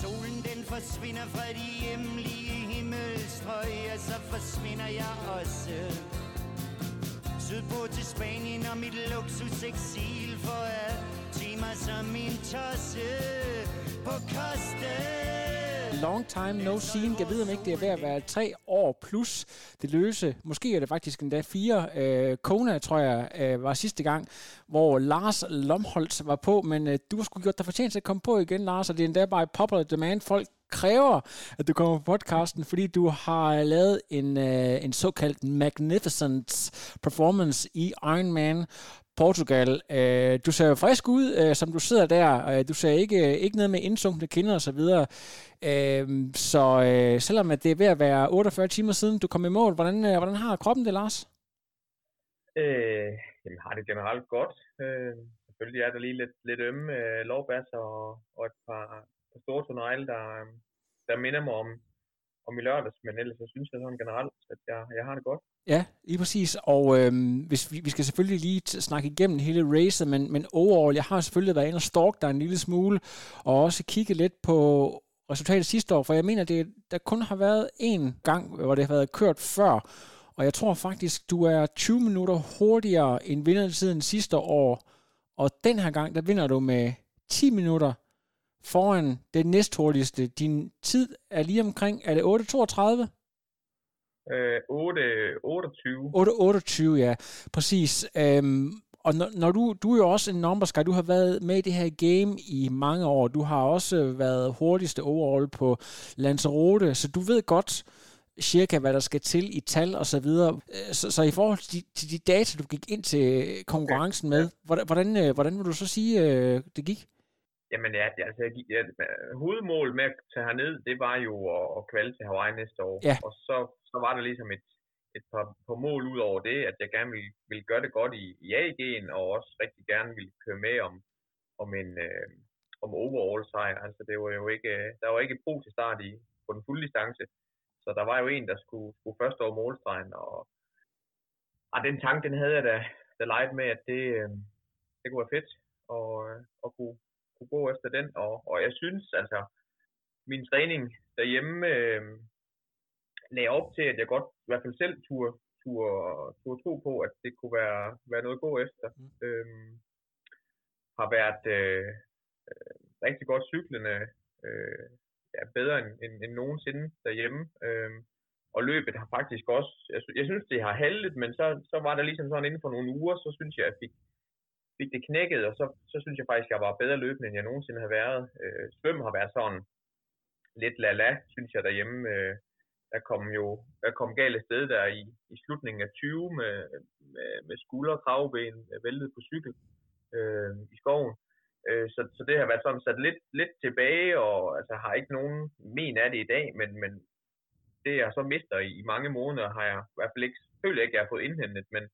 Solen den forsvinder fra de hjemlige himmelstrøg, Og så forsvinder jeg også. Sydpå til Spanien og mit luksus eksil for at timer som en tosse på koste. Long time no seen. Jeg ved om ikke, det er ved at være tre år plus det løse. Måske er det faktisk endda fire. Øh, Kona, tror jeg, øh, var sidste gang, hvor Lars Lomholtz var på, men øh, du har sgu gjort dig fortjent til at komme på igen, Lars, og det er endda bare popular demand. Folk kræver, at du kommer på podcasten, fordi du har øh, lavet en, øh, en såkaldt magnificent performance i Iron Man Portugal. Øh, du ser jo frisk ud, øh, som du sidder der. Øh, du ser ikke, øh, ikke noget med indsunkne kinder og så videre. Øh, så øh, selvom at det er ved at være 48 timer siden, du kom i mål, hvordan, øh, hvordan har kroppen det, Lars? Øh, jamen, har det generelt godt. Øh, selvfølgelig er der lige lidt, lidt ømme øh, lovbas og, og et par, par store tonale, der, der minder mig om, om i lørdags, men ellers så synes jeg sådan generelt, at jeg, jeg har det godt. Ja, lige præcis. Og øh, hvis vi, vi skal selvfølgelig lige t- snakke igennem hele racet, men, men overall, jeg har selvfølgelig været inde og stalk dig en lille smule, og også kigge lidt på resultatet sidste år, for jeg mener, det, der kun har været én gang, hvor det har været kørt før, og jeg tror faktisk, du er 20 minutter hurtigere end vindertiden sidste år, og den her gang, der vinder du med 10 minutter foran det næsthurtigste. Din tid er lige omkring, er det 8.32? Øh, 8, 28. 8, 28, ja, præcis. Øhm, og når, når du, du er jo også en numbers guy, du har været med i det her game i mange år. Du har også været hurtigste overall på Lanzarote, så du ved godt cirka, hvad der skal til i tal og så videre. Øh, så, så i forhold til de, til de data, du gik ind til konkurrencen med, hvordan, hvordan, øh, hvordan vil du så sige, øh, det gik? Jamen ja, det, altså, ja, hovedmålet med at tage herned, det var jo at, at kvalde til Hawaii næste år. Ja. Og så, så var der ligesom et, et par, par mål ud over det, at jeg gerne ville, ville gøre det godt i, i AG'en, og også rigtig gerne ville køre med om, om en øh, om overall sejr. Altså det var jo ikke, der var ikke pro til start i, på den fulde distance. Så der var jo en, der skulle, skulle først over målstregen, og, og den tanke, den havde jeg da, da leget med, at det, øh, det kunne være fedt, og, og kunne, kunne gå efter den. Og, og jeg synes, altså, min træning derhjemme øh, lagde op til, at jeg godt i hvert fald selv turde, turde, turde tro på, at det kunne være, være noget at gå efter. Mm. Øhm, har været øh, øh, rigtig godt cyklende, øh, ja, bedre end, end, end nogensinde derhjemme. Øh, og løbet har faktisk også, jeg, jeg synes det har haltet, men så, så var der ligesom sådan inden for nogle uger, så synes jeg, at jeg fik, fik det knækket, og så, så synes jeg faktisk, at jeg var bedre løbende, end jeg nogensinde har været. Øh, svøm har været sådan lidt la-la, synes jeg derhjemme. Øh, jeg kom jo jeg kom galt af sted der i, i slutningen af 20 med, med, med skulder og kravben væltet på cykel øh, i skoven. Øh, så, så det har været sådan sat lidt, lidt tilbage, og altså, har ikke nogen men af det i dag, men, men det jeg så mister i, i mange måneder, har jeg i hvert fald ikke, føler ikke, jeg har fået indhentet, men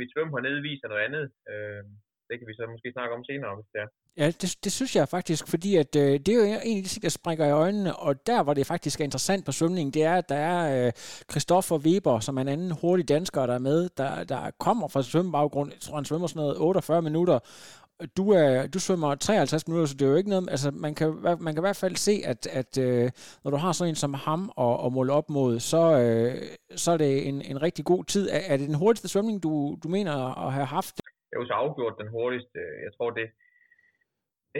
mit svøm hernede viser noget andet. Øh, det kan vi så måske snakke om senere, hvis det er. Ja, det, det synes jeg faktisk, fordi at, øh, det er jo en af de ting, der springer i øjnene, og der, hvor det faktisk er interessant på svømningen, det er, at der er øh, Christoffer Weber, som er en anden hurtig dansker, der er med, der, der kommer fra svømmebaggrund. Jeg tror, han svømmer sådan noget 48 minutter. Du, er, du svømmer 53 minutter, så det er jo ikke noget, altså man kan, man kan i hvert fald se, at, at øh, når du har sådan en som ham og, og måle op mod, så, øh, så er det en, en rigtig god tid. Er, er det den hurtigste svømning, du, du mener at have haft? Det er jo så afgjort den hurtigste. Jeg tror, det,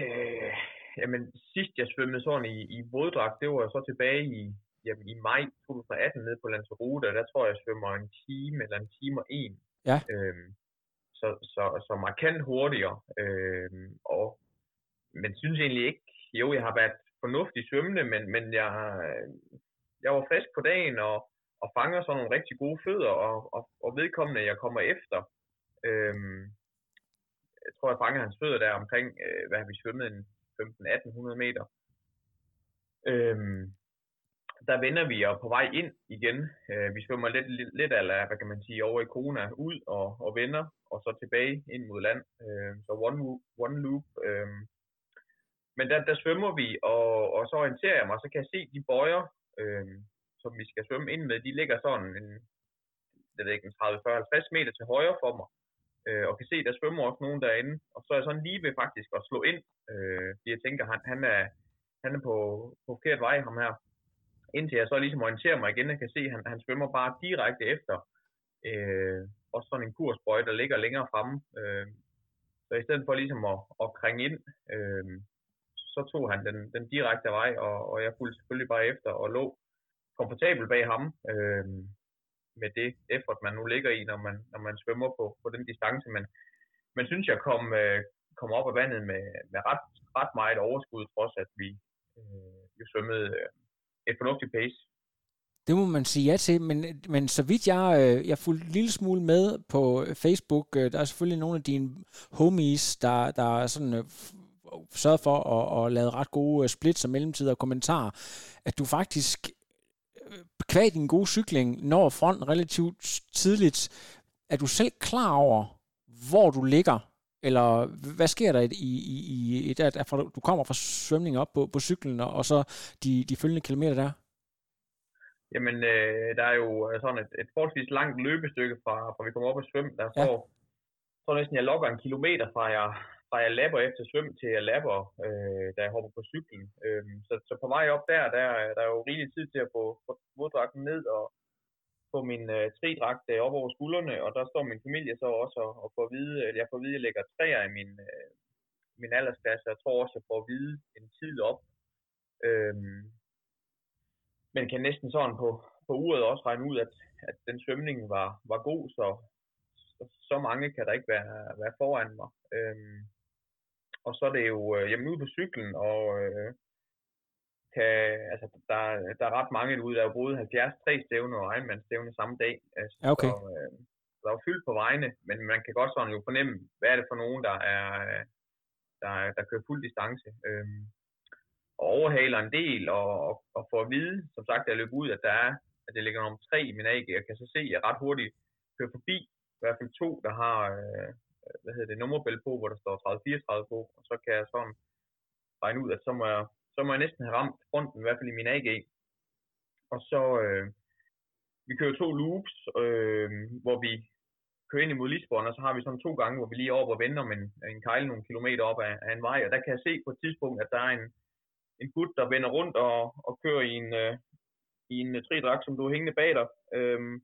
Øh, jamen, sidst jeg svømmede sådan i, i våddragt, det var så tilbage i, jamen, i maj 2018 nede på Lanzarote, og der tror jeg, jeg svømmer en time eller en time og en. Ja. Øhm, så, så, så markant hurtigere. Øh, og, men synes egentlig ikke, jo, jeg har været fornuftig svømmende, men, men jeg, jeg var frisk på dagen og, og fanger sådan nogle rigtig gode fødder, og, og, og vedkommende, jeg kommer efter, øh, jeg tror, jeg fanger hans fødder der omkring, øh, hvad har vi svømmet, en 15-1800 meter. Øhm, der vender vi og på vej ind igen. Øh, vi svømmer lidt, lidt, lidt af, hvad kan man sige, over i Kona ud og, og vender, og så tilbage ind mod land. Øh, så one, one loop. Øh. Men der, der svømmer vi, og, og så orienterer jeg mig, så kan jeg se de bøjer, øh, som vi skal svømme ind med, de ligger sådan en, det ved ikke, 30, 40, 50 meter til højre for mig. Øh, og kan se, der svømmer også nogen derinde. Og så er jeg sådan lige ved faktisk at slå ind, øh, fordi jeg tænker, han, han er, han er på, på forkert vej, ham her indtil jeg så ligesom orienterer mig igen, og kan se, at han, han svømmer bare direkte efter. Øh, også sådan en kursbøje, der ligger længere fremme. Øh, så i stedet for ligesom at, at kringe ind, øh, så tog han den, den direkte vej, og, og jeg fulgte selvfølgelig bare efter og lå komfortabel bag ham øh, med det effort, man nu ligger i, når man, når man svømmer på, på den distance. Men, men synes jeg kom, øh, kom op af vandet med, med ret, ret meget overskud, trods at vi øh, jo svømmede øh, et fornuftigt pace. Det må man sige ja til, men, men så vidt jeg, øh, jeg fulgte en lille smule med på øh, Facebook, øh, der er selvfølgelig nogle af dine homies, der, der er sådan sørget for at, at lave ret gode splits og mellemtider og kommentarer, at du faktisk kvad din gode cykling når fronten relativt tidligt. Er du selv klar over, hvor du ligger eller hvad sker der i, i, i, der, fra, du kommer fra svømning op på, på cyklen, og, og så de, de følgende kilometer der? Jamen, øh, der er jo øh, sådan et, et forholdsvis langt løbestykke fra, fra vi kommer op og svømme. Der ja. står, så næsten, jeg logger en kilometer fra jeg, fra jeg lapper efter svøm til jeg lapper, øh, da jeg hopper på cyklen. Øh, så, så på vej op der, der, der er jo rigtig tid til at få, få våddragten ned og, på min øh, tridragt øh, op over skuldrene, og der står min familie så også og, og får at vide, at jeg får at vide, at jeg lægger træer i min, øh, min aldersklasse. Jeg tror også, at jeg får at vide en tid op. Øhm, men kan næsten sådan på, på uret også regne ud, at, at den svømning var, var god, så, så, så mange kan der ikke være, være foran mig. Øhm, og så er det jo øh, hjemme ude på cyklen, og øh, kan, altså, der, der er ret mange derude, der er både 70 tre stævner og Ironman stævne samme dag. Altså, okay. Så, øh, der er jo fyldt på vejene, men man kan godt sådan jo fornemme, hvad er det for nogen, der er, der, der kører fuld distance. Øhm, og overhaler en del, og, og, og får at vide, som sagt, jeg løber ud, at der er, at det ligger nummer tre i min AG. Jeg kan så se, at jeg ret hurtigt kører forbi, i hvert fald to, der har, øh, hvad hedder det, nummerbælte på, hvor der står 30-34 på, og så kan jeg sådan regne ud, at så må jeg så må jeg næsten have ramt fronten, i hvert fald i min AG. Og så, øh, vi kører to loops, øh, hvor vi kører ind imod Lisbon, og så har vi sådan to gange, hvor vi lige er op og vender med øh, en, en kejle nogle kilometer op af, af en vej, og der kan jeg se på et tidspunkt, at der er en, en gut, der vender rundt og, og kører i en, øh, i en øh, tridrag, som du er hængende bag dig. Øhm,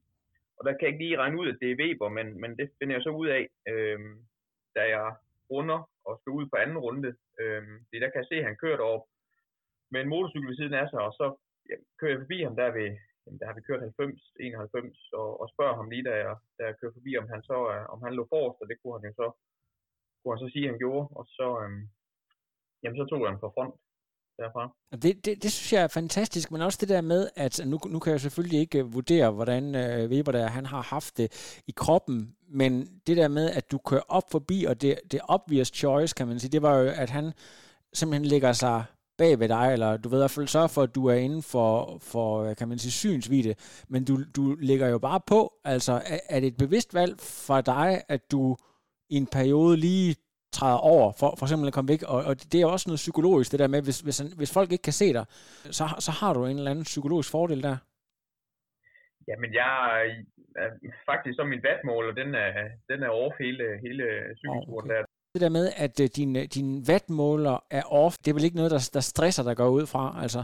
og der kan jeg ikke lige regne ud, at det er Weber, men, men det finder jeg så ud af, øhm, da jeg runder og skal ud på anden runde. Øhm, det der kan jeg se, at han kører over med en motorcykel ved siden af sig, og så ja, kører jeg forbi ham der ved, jamen, der har vi kørt 90, 91, og, og spørger ham lige, da jeg, da jeg kører forbi, om han så om han lå forrest, og det kunne han jo så, kunne han så sige, at han gjorde, og så, øhm, jamen, så tog jeg ham front derfra. Det, det, det synes jeg er fantastisk, men også det der med, at nu, nu kan jeg selvfølgelig ikke vurdere, hvordan øh, Weber der, han har haft det i kroppen, men det der med, at du kører op forbi, og det, det obvious choice, kan man sige, det var jo, at han simpelthen lægger sig bag ved dig, eller du ved i hvert fald sørge for, at du er inden for, for kan man sige, synsvide, men du, du lægger jo bare på, altså er, er det et bevidst valg for dig, at du i en periode lige træder over, for, for eksempel at komme væk, og, og det er også noget psykologisk, det der med, hvis, hvis, hvis folk ikke kan se dig, så, så har du en eller anden psykologisk fordel der. Jamen, jeg er faktisk som min vatmåler, den er, den er off hele, hele cykelturen okay. der det der med, at uh, din, øh, din wattmåler er off, det er vel ikke noget, der, der stresser dig går ud fra, altså?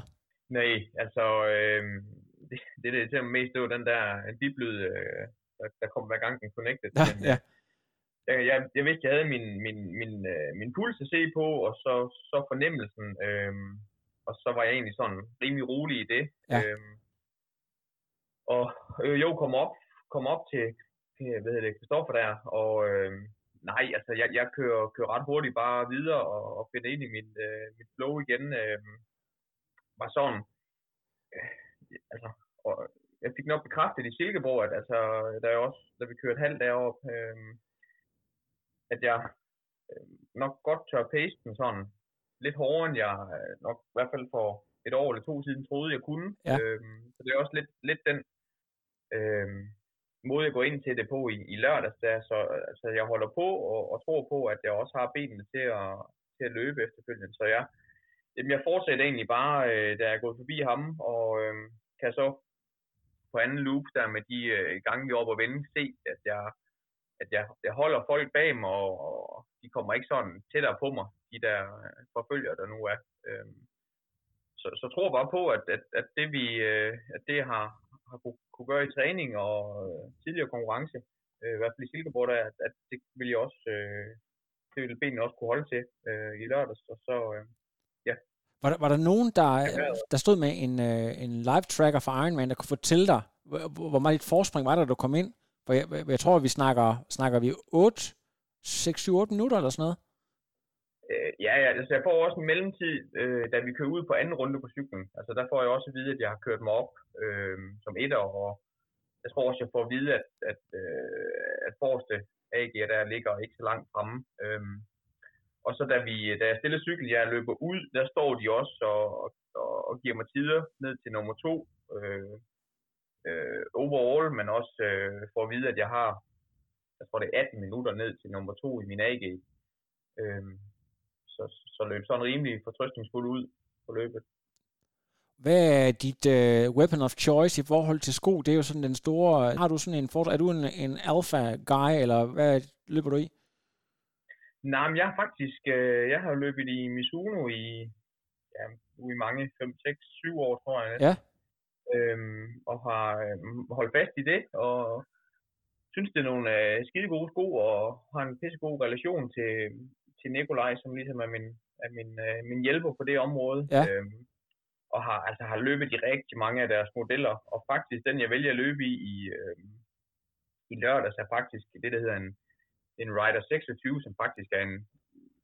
Nej, altså, øh, det, det, det er mest, det var den der biblyd, øh, der, der kom hver gang den connected. Ja, men, ja. Jeg, jeg, jeg vidste, jeg havde min, min, min, øh, min puls at se på, og så, så fornemmelsen, øh, og så var jeg egentlig sådan rimelig rolig i det. Ja. Øh, og øh, jo, kom op, kom op til, hvad hedder det, Kristoffer der, og øh, nej, altså jeg, jeg kører, kører ret hurtigt bare videre og, og finder ind i min, øh, mit flow igen. Øh, var sådan, øh, altså, og jeg fik nok bekræftet i Silkeborg, at altså, der er også, da vi kørte halvt derop, øh, at jeg øh, nok godt tør pace den sådan lidt hårdere, end jeg øh, nok i hvert fald får, et år eller to siden troede, jeg kunne. Ja. Øhm, så det er også lidt, lidt den øhm, måde, jeg går ind til det på i, i lørdags. Der. Så altså, jeg holder på og, og tror på, at jeg også har benene til at, til at løbe efterfølgende. Så jeg, jamen, jeg fortsætter egentlig bare, øh, da jeg er gået forbi ham, og øh, kan så på anden loop der med de øh, gange, vi er oppe og vende, se, at jeg, at jeg, jeg holder folk bag mig, og, og de kommer ikke sådan tættere på mig, de der øh, forfølger, der nu er. Øh, så, så tror jeg bare på, at, at, at det vi øh, at det har, har kunne, kunne gøre i træning og øh, tidligere konkurrence, øh, i hvert fald i Silkeborg, der, at, at det vil jeg også, øh, det vil benene også kunne holde til øh, i lørdags, og så, øh, Var der, var der nogen, der, der stod med en, øh, en live tracker for Ironman, der kunne fortælle dig, hvor, hvor meget dit forspring var, da du kom ind? For jeg, jeg tror, vi snakker, snakker vi 8, 6, 7, 8 minutter eller sådan noget? Øh, ja, ja, altså jeg får også en mellemtid, øh, da vi kører ud på anden runde på cyklen. Altså der får jeg også at vide, at jeg har kørt mig op øh, som etter, og jeg tror også, jeg får at vide, at, at, øh, at forreste AG der ligger ikke så langt fremme. Øh, og så da, vi, da jeg stiller cykel, jeg løber ud, der står de også og, og, og giver mig tider ned til nummer to øh, øh, overall, men også øh, får at vide, at jeg har, jeg tror det er 18 minutter ned til nummer to i min AG. Øh, så, så løb sådan rimelig fortrøstningsfuld ud på løbet. Hvad er dit uh, weapon of choice i forhold til sko? Det er jo sådan den store... Har du sådan en... Er du en, en alpha guy, eller hvad løber du i? Nej, men jeg har faktisk... Øh, jeg har løbet i Mizuno i, ja, i mange, 5, 6, 7 år, tror jeg. Ja. Øhm, og har øh, holdt fast i det, og synes, det er nogle øh, skide gode sko, og har en pisse god relation til, til Nikolaj, som ligesom er min, er min, øh, min hjælper på det område. Ja. Øhm, og har, altså, har løbet i rigtig mange af deres modeller, og faktisk den, jeg vælger at løbe i i, øh, i lørdags, er faktisk det, der hedder en, en Rider 26, som faktisk er en,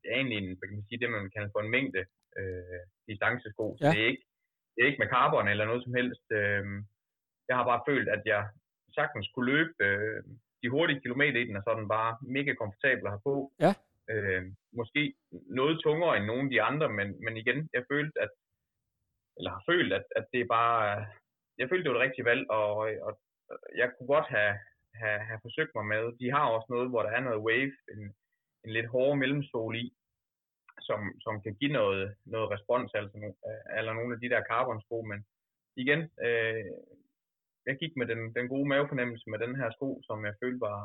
er egentlig en, hvad kan man sige, det man kalder for en mængde øh, distancesko. Så Ja. det, er ikke, det er ikke med carbon eller noget som helst. Øh, jeg har bare følt, at jeg sagtens kunne løbe øh, de hurtige kilometer i den, og så er den bare mega komfortabel at have på. Ja. Øh, måske noget tungere end nogle af de andre, men, men igen, jeg følte, at eller har følt, at, at det er bare, jeg følte, det var det rigtige valg, og, og jeg kunne godt have, have, have forsøgt mig med. De har også noget, hvor der er noget wave, en, en lidt hårdere mellemsol i, som, som kan give noget, noget respons, altså, eller nogle af de der carbon-sko, men igen, øh, jeg gik med den, den gode mavefornemmelse med den her sko, som jeg følte var,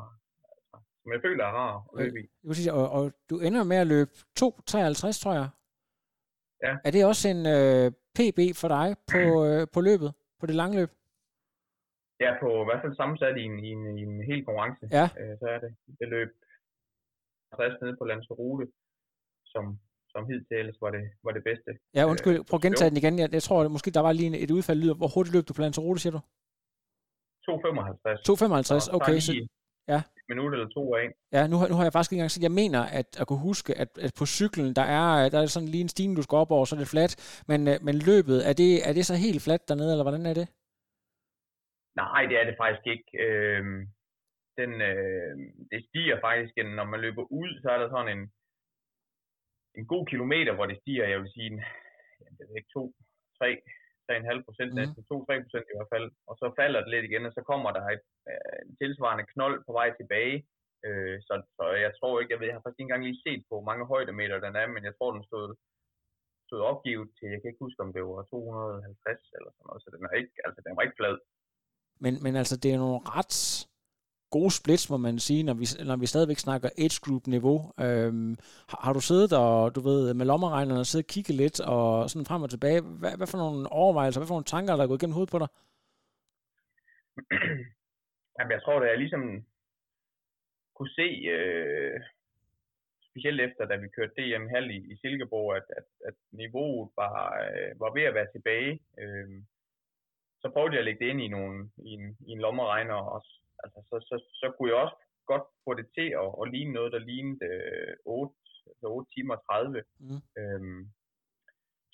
som jeg føler er rar at løbe i. Og, og du ender med at løbe 2.53, tror jeg. Ja. Er det også en øh, PB for dig på, øh, på løbet, på det lange løb? Ja, på i hvert fald sammensat i en, i en, i en hel konkurrence, Ja. øh, så er det. Det løb 60 nede på Lanzarote, som, som hidtil ellers var det, var det bedste. Ja, undskyld, prøv at gentage jo. den igen. Jeg, jeg tror, at måske der var lige et udfald lyder. Hvor hurtigt løb du på Lanzarote, siger du? 2,55. 2.55, okay. Så, ja. Minut eller to af. ja, nu, har- nu har jeg faktisk ikke engang set, jeg mener at, at kunne huske, at, at på cyklen, der er, der er sådan lige en stigning, du skal op over, så er det fladt. Men, øh, men løbet, er det, er det så helt fladt dernede, eller hvordan er det? Nej, det er det faktisk ikke. Øhm, den, øh, det stiger faktisk, når man løber ud, så er der sådan en, en god kilometer, hvor det stiger, jeg vil sige, en, jeg ved ikke, 2, 3, 3,5 procent, Mhm. næsten 2-3 procent i hvert fald. Og så falder det lidt igen, og så kommer der et, øh, en tilsvarende knold på vej tilbage. Øh, så, så jeg tror ikke, jeg ved, jeg har faktisk ikke engang lige set på, hvor mange højdemeter den er, men jeg tror, den stod, stod opgivet til, jeg kan ikke huske, om det var 250 eller sådan noget, så den er ikke, altså den var ikke flad. Men, men altså, det er nogle ret gode splits, må man sige, når vi, når vi stadigvæk snakker age group niveau. Øhm, har, har du siddet og, du ved, med lommeregnerne og siddet og kigget lidt og sådan frem og tilbage? Hvad, hvad for nogle overvejelser, hvad for nogle tanker, der er gået igennem hovedet på dig? Jamen, jeg tror, det jeg ligesom kunne se, øh, specielt efter, da vi kørte DM halv i, i Silkeborg, at, at, at niveauet var, øh, var ved at være tilbage. Øh, så prøvede jeg at lægge det ind i, nogle, i, en, i en lommeregner, og altså, så, så, så kunne jeg også godt få det til at, at ligne noget, der lignede øh, 8, altså 8 timer og 30. Mm. Øhm,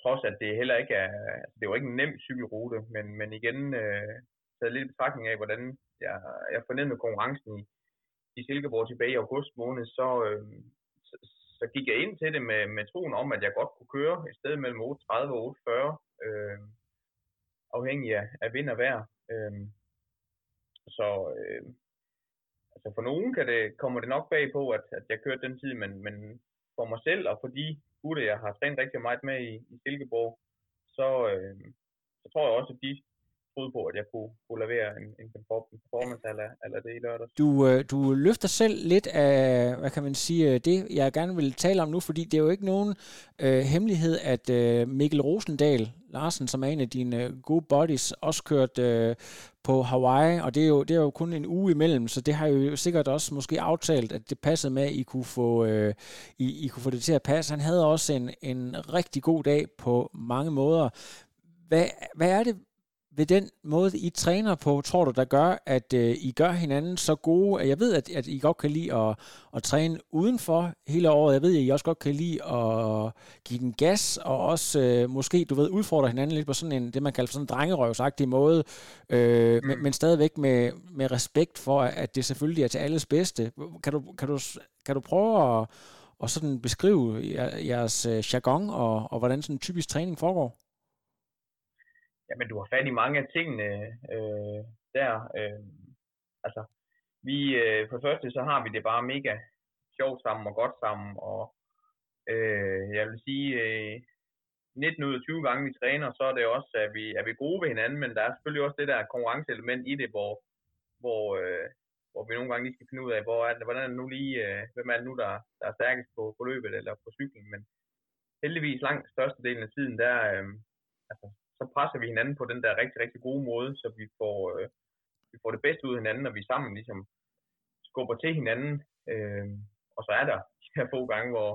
trods at det heller ikke er, altså, det var ikke en nem cykelrute, men, men igen, øh, taget lidt i betragtning af, hvordan jeg, jeg forned med konkurrencen i, i Silkeborg tilbage i august måned, så, øh, så, så gik jeg ind til det med, med troen om, at jeg godt kunne køre et sted mellem 8.30 og 8.40. øh, afhængig af, af vind og vejr. Øh, så øh, altså for nogen kan det, kommer det nok bag på, at, at jeg kørte den tid, men, men for mig selv og for de gutter, jeg har trænet rigtig meget med i, i Silkeborg, så, øh, så tror jeg også, at de troede på, at jeg kunne, kunne levere en, en performance eller, eller det i lørdags. Du, øh, du løfter selv lidt af, hvad kan man sige, øh, det jeg gerne vil tale om nu, fordi det er jo ikke nogen øh, hemmelighed, at øh, Mikkel Rosendal Larsen, som er en af dine øh, gode buddies, også kørt øh, på Hawaii, og det er, jo, det er jo kun en uge imellem, så det har jo sikkert også måske aftalt, at det passede med, at I kunne få, øh, I, I kunne få det til at passe. Han havde også en, en rigtig god dag på mange måder. Hvad, hvad er det ved den måde, I træner på, tror du, der gør, at øh, I gør hinanden så gode? Jeg ved, at, at I godt kan lide at, at træne udenfor hele året. Jeg ved, at I også godt kan lide at give den gas, og også øh, måske, du ved, udfordre hinanden lidt på sådan en, det man kalder sådan en drengerøvsagtig måde, øh, mm. men, men stadigvæk med, med respekt for, at det selvfølgelig er til alles bedste. Kan du, kan du, kan du prøve at, at sådan beskrive jeres øh, jargon, og, og hvordan sådan en typisk træning foregår? Jamen, du har fat i mange af tingene øh, der. Øh, altså, vi, øh, for det første, så har vi det bare mega sjovt sammen og godt sammen, og øh, jeg vil sige, øh, 19 ud af 20 gange vi træner, så er det også, at vi, er vi gode ved hinanden, men der er selvfølgelig også det der konkurrenceelement i det, hvor, hvor, øh, hvor vi nogle gange lige skal finde ud af, hvor er det, hvordan er det nu lige, øh, hvem er det nu, der, der er stærkest på, på løbet eller på cyklen, men heldigvis langt størstedelen af tiden, der, øh, altså, så presser vi hinanden på den der rigtig, rigtig gode måde, så vi får, øh, vi får det bedste ud af hinanden, når vi sammen ligesom skubber til hinanden. Øh, og så er der de her få gange, hvor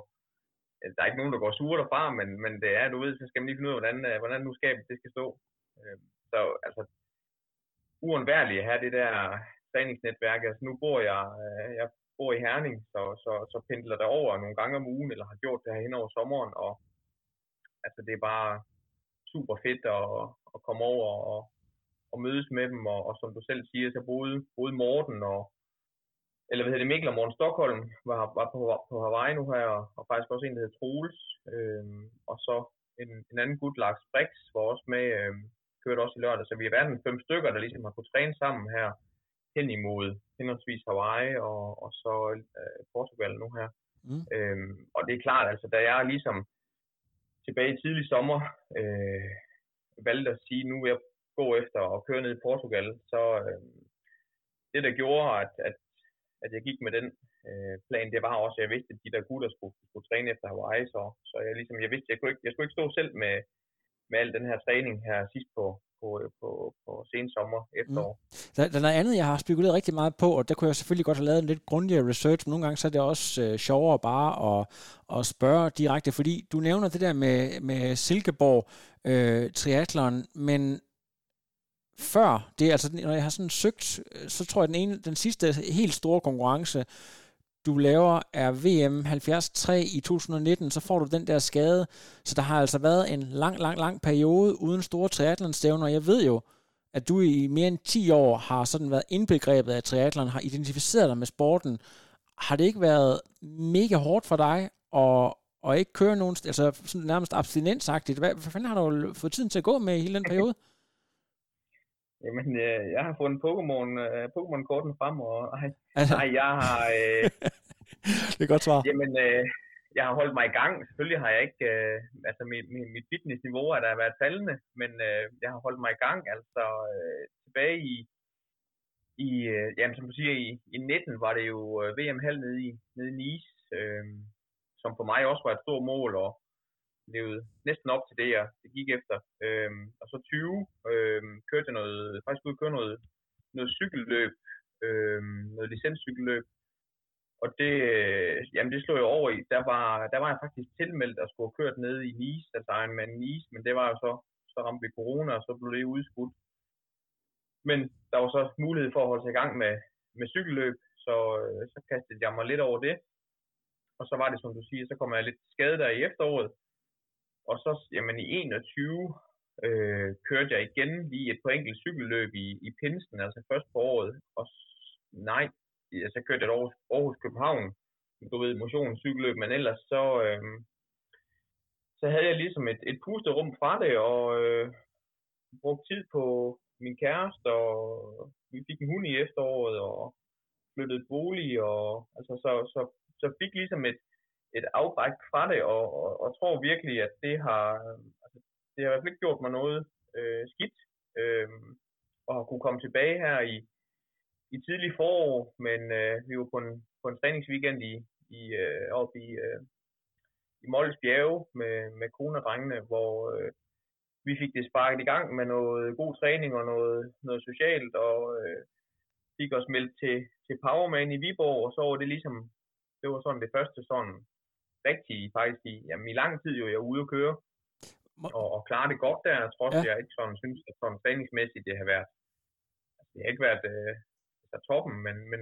øh, der er ikke nogen, der går sure derfra, men, men det er, du ved, så skal man lige finde ud af, hvordan, øh, hvordan nu skabet det skal stå. Øh, så altså, uundværligt at have det der træningsnetværk. Altså nu bor jeg, øh, jeg bor i Herning, så, så, så pendler der over nogle gange om ugen, eller har gjort det her hen over sommeren, og altså det er bare, super fedt at, at komme over og, og mødes med dem, og, og som du selv siger, så både, både Morten og, eller hvad hedder det, Mikkel og Morten Stockholm var, var på, på Hawaii nu her, og, og faktisk også en, der hedder Troels, øhm, og så en, en anden gut, Lars Brix, var også med, øhm, kørte også i lørdag, så vi har været en fem stykker, der ligesom har kunnet træne sammen her hen imod henholdsvis Hawaii og, og så øh, Portugal nu her. Mm. Øhm, og det er klart, altså, da jeg ligesom tilbage i tidlig sommer øh, valgte at sige, nu vil jeg gå efter at køre ned i Portugal, så øh, det der gjorde, at, at, at jeg gik med den øh, plan, det var også, at jeg vidste, at de der gutter skulle, skulle træne efter Hawaii, så, så jeg, ligesom, jeg vidste, at jeg, kunne ikke, jeg skulle ikke stå selv med, med al den her træning her sidst på, på, øh, på, på sen sommer, efterår. Mm. Der, der er noget andet, jeg har spekuleret rigtig meget på, og der kunne jeg selvfølgelig godt have lavet en lidt grundigere research, men nogle gange så er det også øh, sjovere bare at, at spørge direkte, fordi du nævner det der med, med Silkeborg øh, triathlon, men før det, altså når jeg har sådan søgt, øh, så tror jeg den ene, den sidste helt store konkurrence, du laver er VM 73 i 2019, så får du den der skade. Så der har altså været en lang, lang, lang periode uden store triathlonstævner. Jeg ved jo, at du i mere end 10 år har sådan været indbegrebet af triathlon, har identificeret dig med sporten. Har det ikke været mega hårdt for dig at, at ikke køre nogen, altså sådan nærmest abstinensagtigt? Hvad, hvad fanden har du fået tiden til at gå med i hele den periode? Jamen, øh, jeg har fundet Pokémon, øh, Pokémon-korten frem, og ej, altså. ej jeg har... Øh, det er godt svar. Jamen, øh, jeg har holdt mig i gang. Selvfølgelig har jeg ikke... Øh, altså, mit, mit, mit fitnessniveau er der været faldende, men øh, jeg har holdt mig i gang. Altså, øh, tilbage i... i øh, jamen, som du siger, i, i 19 var det jo øh, VM-halv nede i, nede i Nice, øh, som for mig også var et stort mål, og levede næsten op til det, jeg det gik efter. Øhm, og så 20 øhm, kørte jeg noget, faktisk ud køre noget, noget cykelløb, øhm, noget licenscykelløb. Og det, øh, jamen det slog jeg over i. Der var, der var jeg faktisk tilmeldt at skulle have kørt ned i Nice, altså Ironman Nice, men det var jo så, så ramte vi corona, og så blev det udskudt. Men der var så mulighed for at holde sig i gang med, med cykelløb, så, øh, så kastede jeg mig lidt over det. Og så var det, som du siger, så kom jeg lidt skadet der i efteråret, og så jamen, i 21 øh, kørte jeg igen lige et på enkelt cykelløb i, i Pinsen, altså først på året. Og nej, altså, så kørte jeg Aarhus, Aarhus København, du ved, motionscykelløb, men ellers så, øh, så havde jeg ligesom et, et pusterum fra det, og øh, brugte tid på min kæreste, og vi fik en hund i efteråret, og flyttede bolig, og altså, så, så, så fik ligesom et, et afbræk fra det, og, og, og tror virkelig, at det har, øhm, altså, det har i hvert fald ikke gjort mig noget øh, skidt, øh, og har kunne komme tilbage her i, i tidlig forår, men øh, vi var på en, på en træningsweekend i, i øh, oppe i, øh, i Molles Bjerge med, med kone og drengene, hvor øh, vi fik det sparket i gang med noget god træning og noget, noget socialt, og øh, fik os meldt til, til Powerman i Viborg, og så var det ligesom, det var sådan det første sådan rigtige faktisk i, jamen i lang tid jo, jeg var ude at køre, og, og klare det godt der, trods ja. jeg ikke sådan synes, at sådan træningsmæssigt det har været, altså, det har ikke været øh, altså toppen, men, men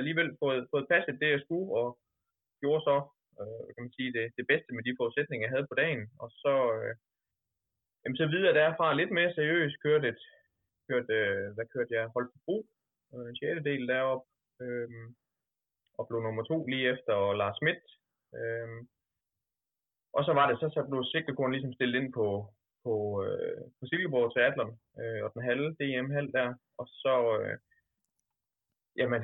alligevel fået, fået passet det, jeg skulle, og gjorde så, øh, kan man sige, det, det bedste med de forudsætninger, jeg havde på dagen, og så, øh, jamen, så videre derfra lidt mere seriøst, kørte et, kørte, øh, hvad kørte jeg, holdt på brug, øh, en sjette del deroppe, øh, og blev nummer to lige efter Lars Schmidt. Øhm, og så var det, så, så blev sigtekorn ligesom stillet ind på, på, øh, på Silkeborg Triathlon, øh, og den halve DM-halv der, og så, øh, jamen,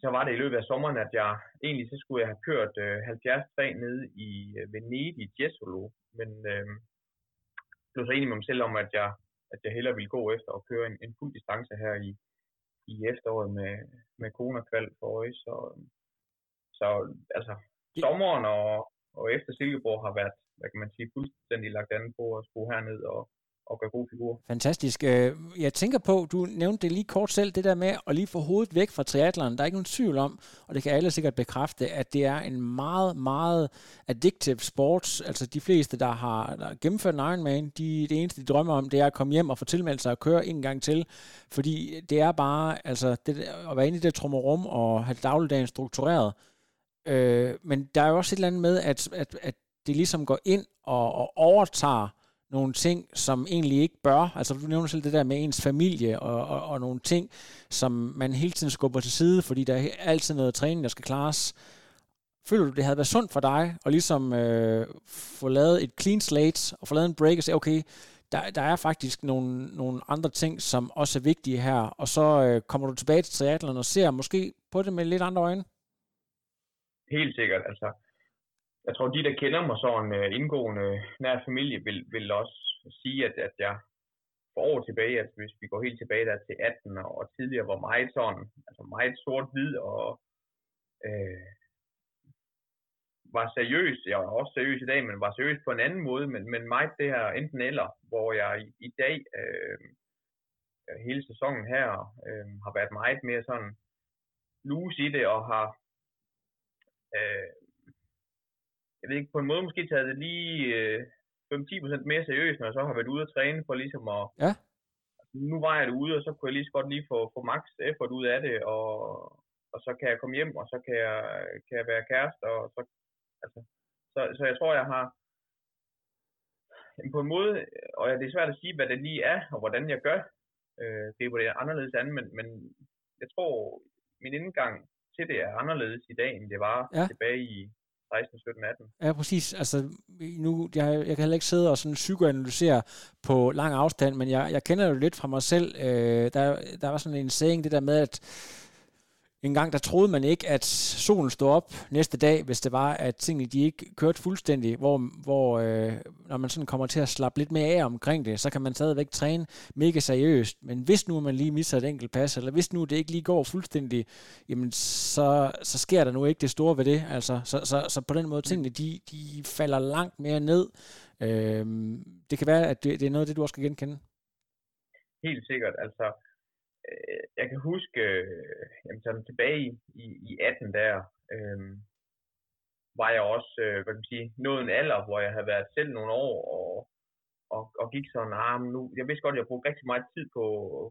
så var det i løbet af sommeren, at jeg egentlig så skulle jeg have kørt øh, 73 nede i øh, Venedig, Jesolo, men øh, blev så enig med mig selv om, at jeg, at jeg hellere ville gå efter og køre en, en fuld distance her i, i efteråret med, med kone og kvalg for øje. Så, så altså, sommeren og, og efter Silkeborg har været, hvad kan man sige, fuldstændig lagt an på at skulle herned og, og gøre god figur. Fantastisk. Øh, jeg tænker på, du nævnte det lige kort selv, det der med at lige få hovedet væk fra triathlon. Der er ikke nogen tvivl om, og det kan alle sikkert bekræfte, at det er en meget, meget addictive sport. Altså de fleste, der har, der gennemført en Ironman, de, det eneste, de drømmer om, det er at komme hjem og få tilmeldt sig og køre en gang til. Fordi det er bare, altså det, at være inde i det trummerum og have dagligdagen struktureret. Øh, men der er jo også et eller andet med, at, at, at det ligesom går ind og, og overtager nogle ting, som egentlig ikke bør. Altså du nævner selv det der med ens familie og, og, og nogle ting, som man hele tiden skubber til side, fordi der er altid noget træning, der skal klares. Føler du, det havde været sundt for dig at ligesom øh, få lavet et clean slate og få lavet en break og sige, okay, der, der er faktisk nogle, nogle andre ting, som også er vigtige her, og så øh, kommer du tilbage til triathlon og ser måske på det med lidt andre øjne? Helt sikkert, altså jeg tror, de, der kender mig sådan uh, øh, indgående nær familie, vil, vil også sige, at, at jeg for år tilbage, altså hvis vi går helt tilbage der til 18 og, og tidligere, var meget sådan, altså meget sort-hvid og øh, var seriøs. Jeg var også seriøs i dag, men var seriøs på en anden måde, men, men meget det her enten eller, hvor jeg i, i dag, øh, hele sæsonen her, øh, har været meget mere sådan loose i det, og har øh, jeg ved ikke, på en måde måske taget det lige øh, 5-10% mere seriøst, når jeg så har været ude at træne for ligesom at... Ja. Nu var jeg derude, og så kunne jeg lige så godt lige få, få max effort ud af det, og, og så kan jeg komme hjem, og så kan jeg, kan jeg være kæreste, og så, altså, så, så jeg tror, jeg har på en måde, og det er svært at sige, hvad det lige er, og hvordan jeg gør, øh, det er det anderledes andet, men, men jeg tror, min indgang til det er anderledes i dag, end det var ja. tilbage i 16, 17, 18. Ja, præcis. Altså, nu, jeg, jeg kan heller ikke sidde og sådan psykoanalysere på lang afstand, men jeg, jeg kender jo lidt fra mig selv. Øh, der, der var sådan en saying, det der med, at en gang der troede man ikke, at solen stod op næste dag, hvis det var, at tingene de ikke kørte fuldstændig, hvor, hvor øh, når man sådan kommer til at slappe lidt mere af omkring det, så kan man stadigvæk træne mega seriøst. Men hvis nu man lige misser et enkelt pas, eller hvis nu det ikke lige går fuldstændig, jamen så, så sker der nu ikke det store ved det. Altså, så, så, så på den måde, tingene de, de falder langt mere ned. Øh, det kan være, at det, det er noget af det, du også skal genkende. Helt sikkert. Altså, jeg kan huske, øh, jamen, sådan tilbage i, i 18 der, øh, var jeg også, øh, hvad kan man sige, nået en alder, hvor jeg havde været selv nogle år, og, og, og gik sådan, ah, nu, jeg vidste godt, at jeg brugte rigtig meget tid på,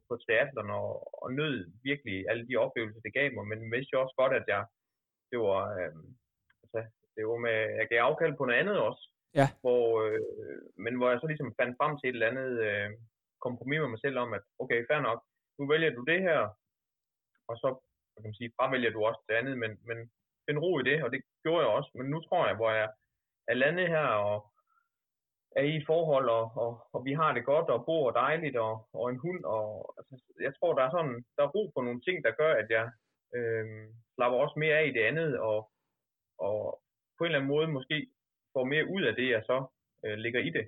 på triathlon, og, og nød virkelig alle de oplevelser, det gav mig, men vidste jo også godt, at jeg, det var, øh, altså, det var med, jeg gav afkald på noget andet også, ja. hvor, øh, men hvor jeg så ligesom fandt frem til et eller andet øh, kompromis med mig selv om, at okay, fair nok, nu vælger du det her, og så kan man sige, fravælger du også det andet, men, men find ro i det, og det gjorde jeg også. Men nu tror jeg, hvor jeg er landet her, og er i et forhold, og, og, og vi har det godt, og bor dejligt, og, og en hund, og altså, jeg tror, der er sådan, der er ro på nogle ting, der gør, at jeg øh, slapper også mere af i det andet, og, og på en eller anden måde måske får mere ud af det, jeg så øh, ligger i det.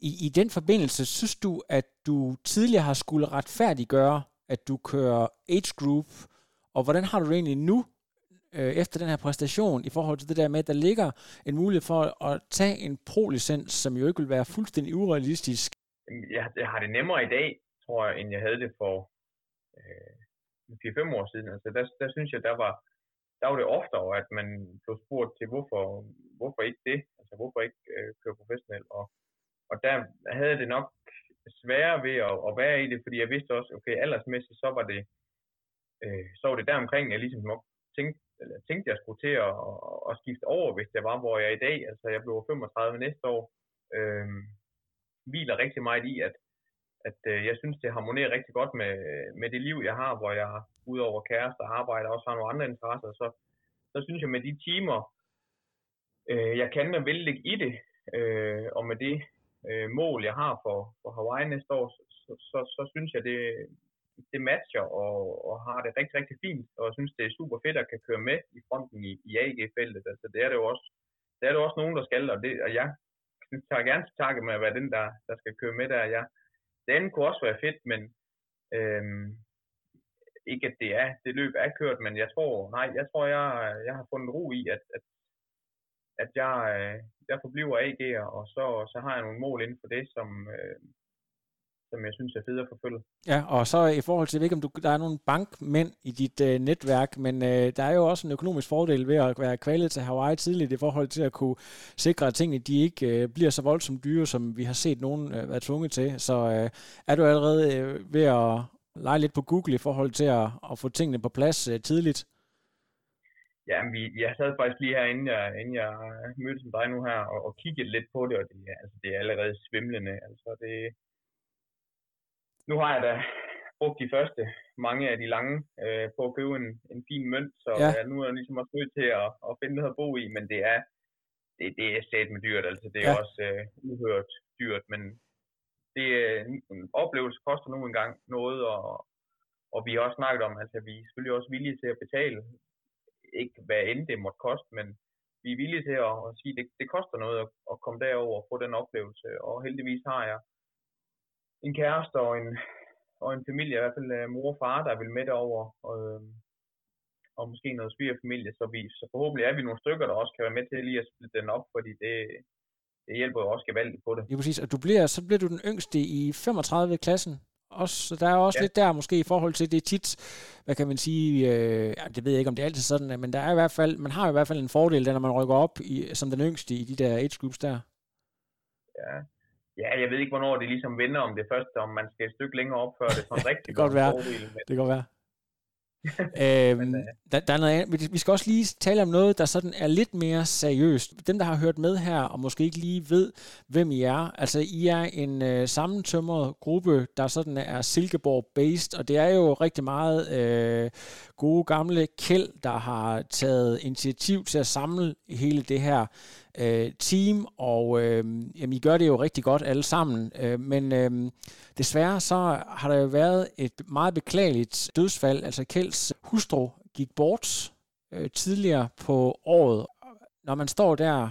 I, I den forbindelse, synes du, at du tidligere har skulle retfærdiggøre, at du kører age group, og hvordan har du det egentlig nu, øh, efter den her præstation, i forhold til det der med, at der ligger en mulighed for at tage en pro-licens, som jo ikke vil være fuldstændig urealistisk? Jeg, jeg har det nemmere i dag, tror jeg, end jeg havde det for øh, 4-5 år siden. Altså, der, der synes jeg, der var, der var det oftere, at man blev spurgt til, hvorfor, hvorfor ikke det? Altså, hvorfor ikke øh, køre professionelt? Og, og der havde det nok sværere ved at, at være i det, fordi jeg vidste også, okay, aldersmæssigt, så var det, øh, så var det der omkring, jeg ligesom nok tænkte, eller tænkte, jeg skulle til at, at, at skifte over, hvis det var, hvor jeg er i dag. Altså, jeg blev 35 næste år. Øh, hviler rigtig meget i, at, at øh, jeg synes, det harmonerer rigtig godt med, med det liv, jeg har, hvor jeg udover kæreste og arbejde også har nogle andre interesser. Så, så synes jeg, med de timer, øh, jeg kan og vil ligge i det, øh, og med det øh, mål, jeg har for, for Hawaii næste år, så, så, så synes jeg, det, det matcher og, og har det rigtig, rigtig fint, og jeg synes, det er super fedt at kan køre med i fronten i, i AG-feltet. Altså, det er det jo også, det er det også nogen, der skal, og, det, og jeg tager gerne til takke med at være den, der, der skal køre med der. Jeg, det andet kunne også være fedt, men øhm, ikke at det er, det løb er kørt, men jeg tror, nej, jeg tror, jeg, jeg har fundet ro i, at, at, at jeg, øh, jeg forbliver AG'er, og så, så har jeg nogle mål inden for det, som, øh, som jeg synes er fedt at forfølge. Ja, og så i forhold til, jeg ved ikke, om du, der er nogle bankmænd i dit øh, netværk, men øh, der er jo også en økonomisk fordel ved at være kvalet til Hawaii tidligt i forhold til at kunne sikre, at tingene de ikke øh, bliver så voldsomt dyre, som vi har set nogen øh, være tvunget til. Så øh, er du allerede øh, ved at lege lidt på Google i forhold til at, at få tingene på plads øh, tidligt? Ja, vi, jeg sad faktisk lige her, inden jeg, inden jeg mødtes med dig nu her, og, og kiggede lidt på det, og det, altså, det er allerede svimlende. Altså, det, nu har jeg da brugt de første mange af de lange øh, på at købe en, en fin mønt, så ja. Ja, nu er jeg ligesom også nødt til at, at finde noget at bo i, men det er, det, det er sat med dyrt, altså det er Ja. ja. også øh, uhørt dyrt, men det øh, en oplevelse koster nu engang noget, og, og vi har også snakket om, altså vi er selvfølgelig også villige til at betale, ikke hvad end det måtte koste, men vi er villige til at, at sige, at det, det koster noget at, at komme derover og få den oplevelse, og heldigvis har jeg en kæreste og en, og en familie, i hvert fald øh, mor og far, der vil med derover, og, øh, og måske noget svigerfamilie, så, vi, så forhåbentlig er vi nogle stykker, der også kan være med til lige at splitte den op, fordi det, det hjælper jo også gevaldigt på det. Ja, præcis. Og du bliver, så bliver du den yngste i 35 klassen. Også, så der er også ja. Lidt der måske i forhold til det tit, hvad kan man sige, øh, ja, det ved jeg ikke, om det er altid sådan, men der er i hvert fald, man har i hvert fald en fordel, der, når man rykker op i, som den yngste i de der age groups der. Ja. ja, jeg ved ikke, hvornår det ligesom vender om det første, om man skal et stykke længere op, før det er sådan rigtig Det kan godt være. fordel. Men, Det kan godt være. øhm, Men, øh, der, der er noget andet. Vi- Vi skal også lige tale om noget, der sådan er lidt mere seriøst. Dem, der har hørt med her, og måske ikke lige ved, hvem I er. Altså, I er en øh, sammentømret gruppe, der sådan er Silkeborg-based, og det er jo rigtig meget øh, gode gamle Kjeld, der har taget initiativ til at samle hele det her øh, team, og øh, jamen, I gør det jo rigtig godt alle sammen, øh, men øh, desværre så har der jo været et meget beklageligt dødsfald, altså Kjelds hustru gik bort øh, tidligere på året. Når man står der,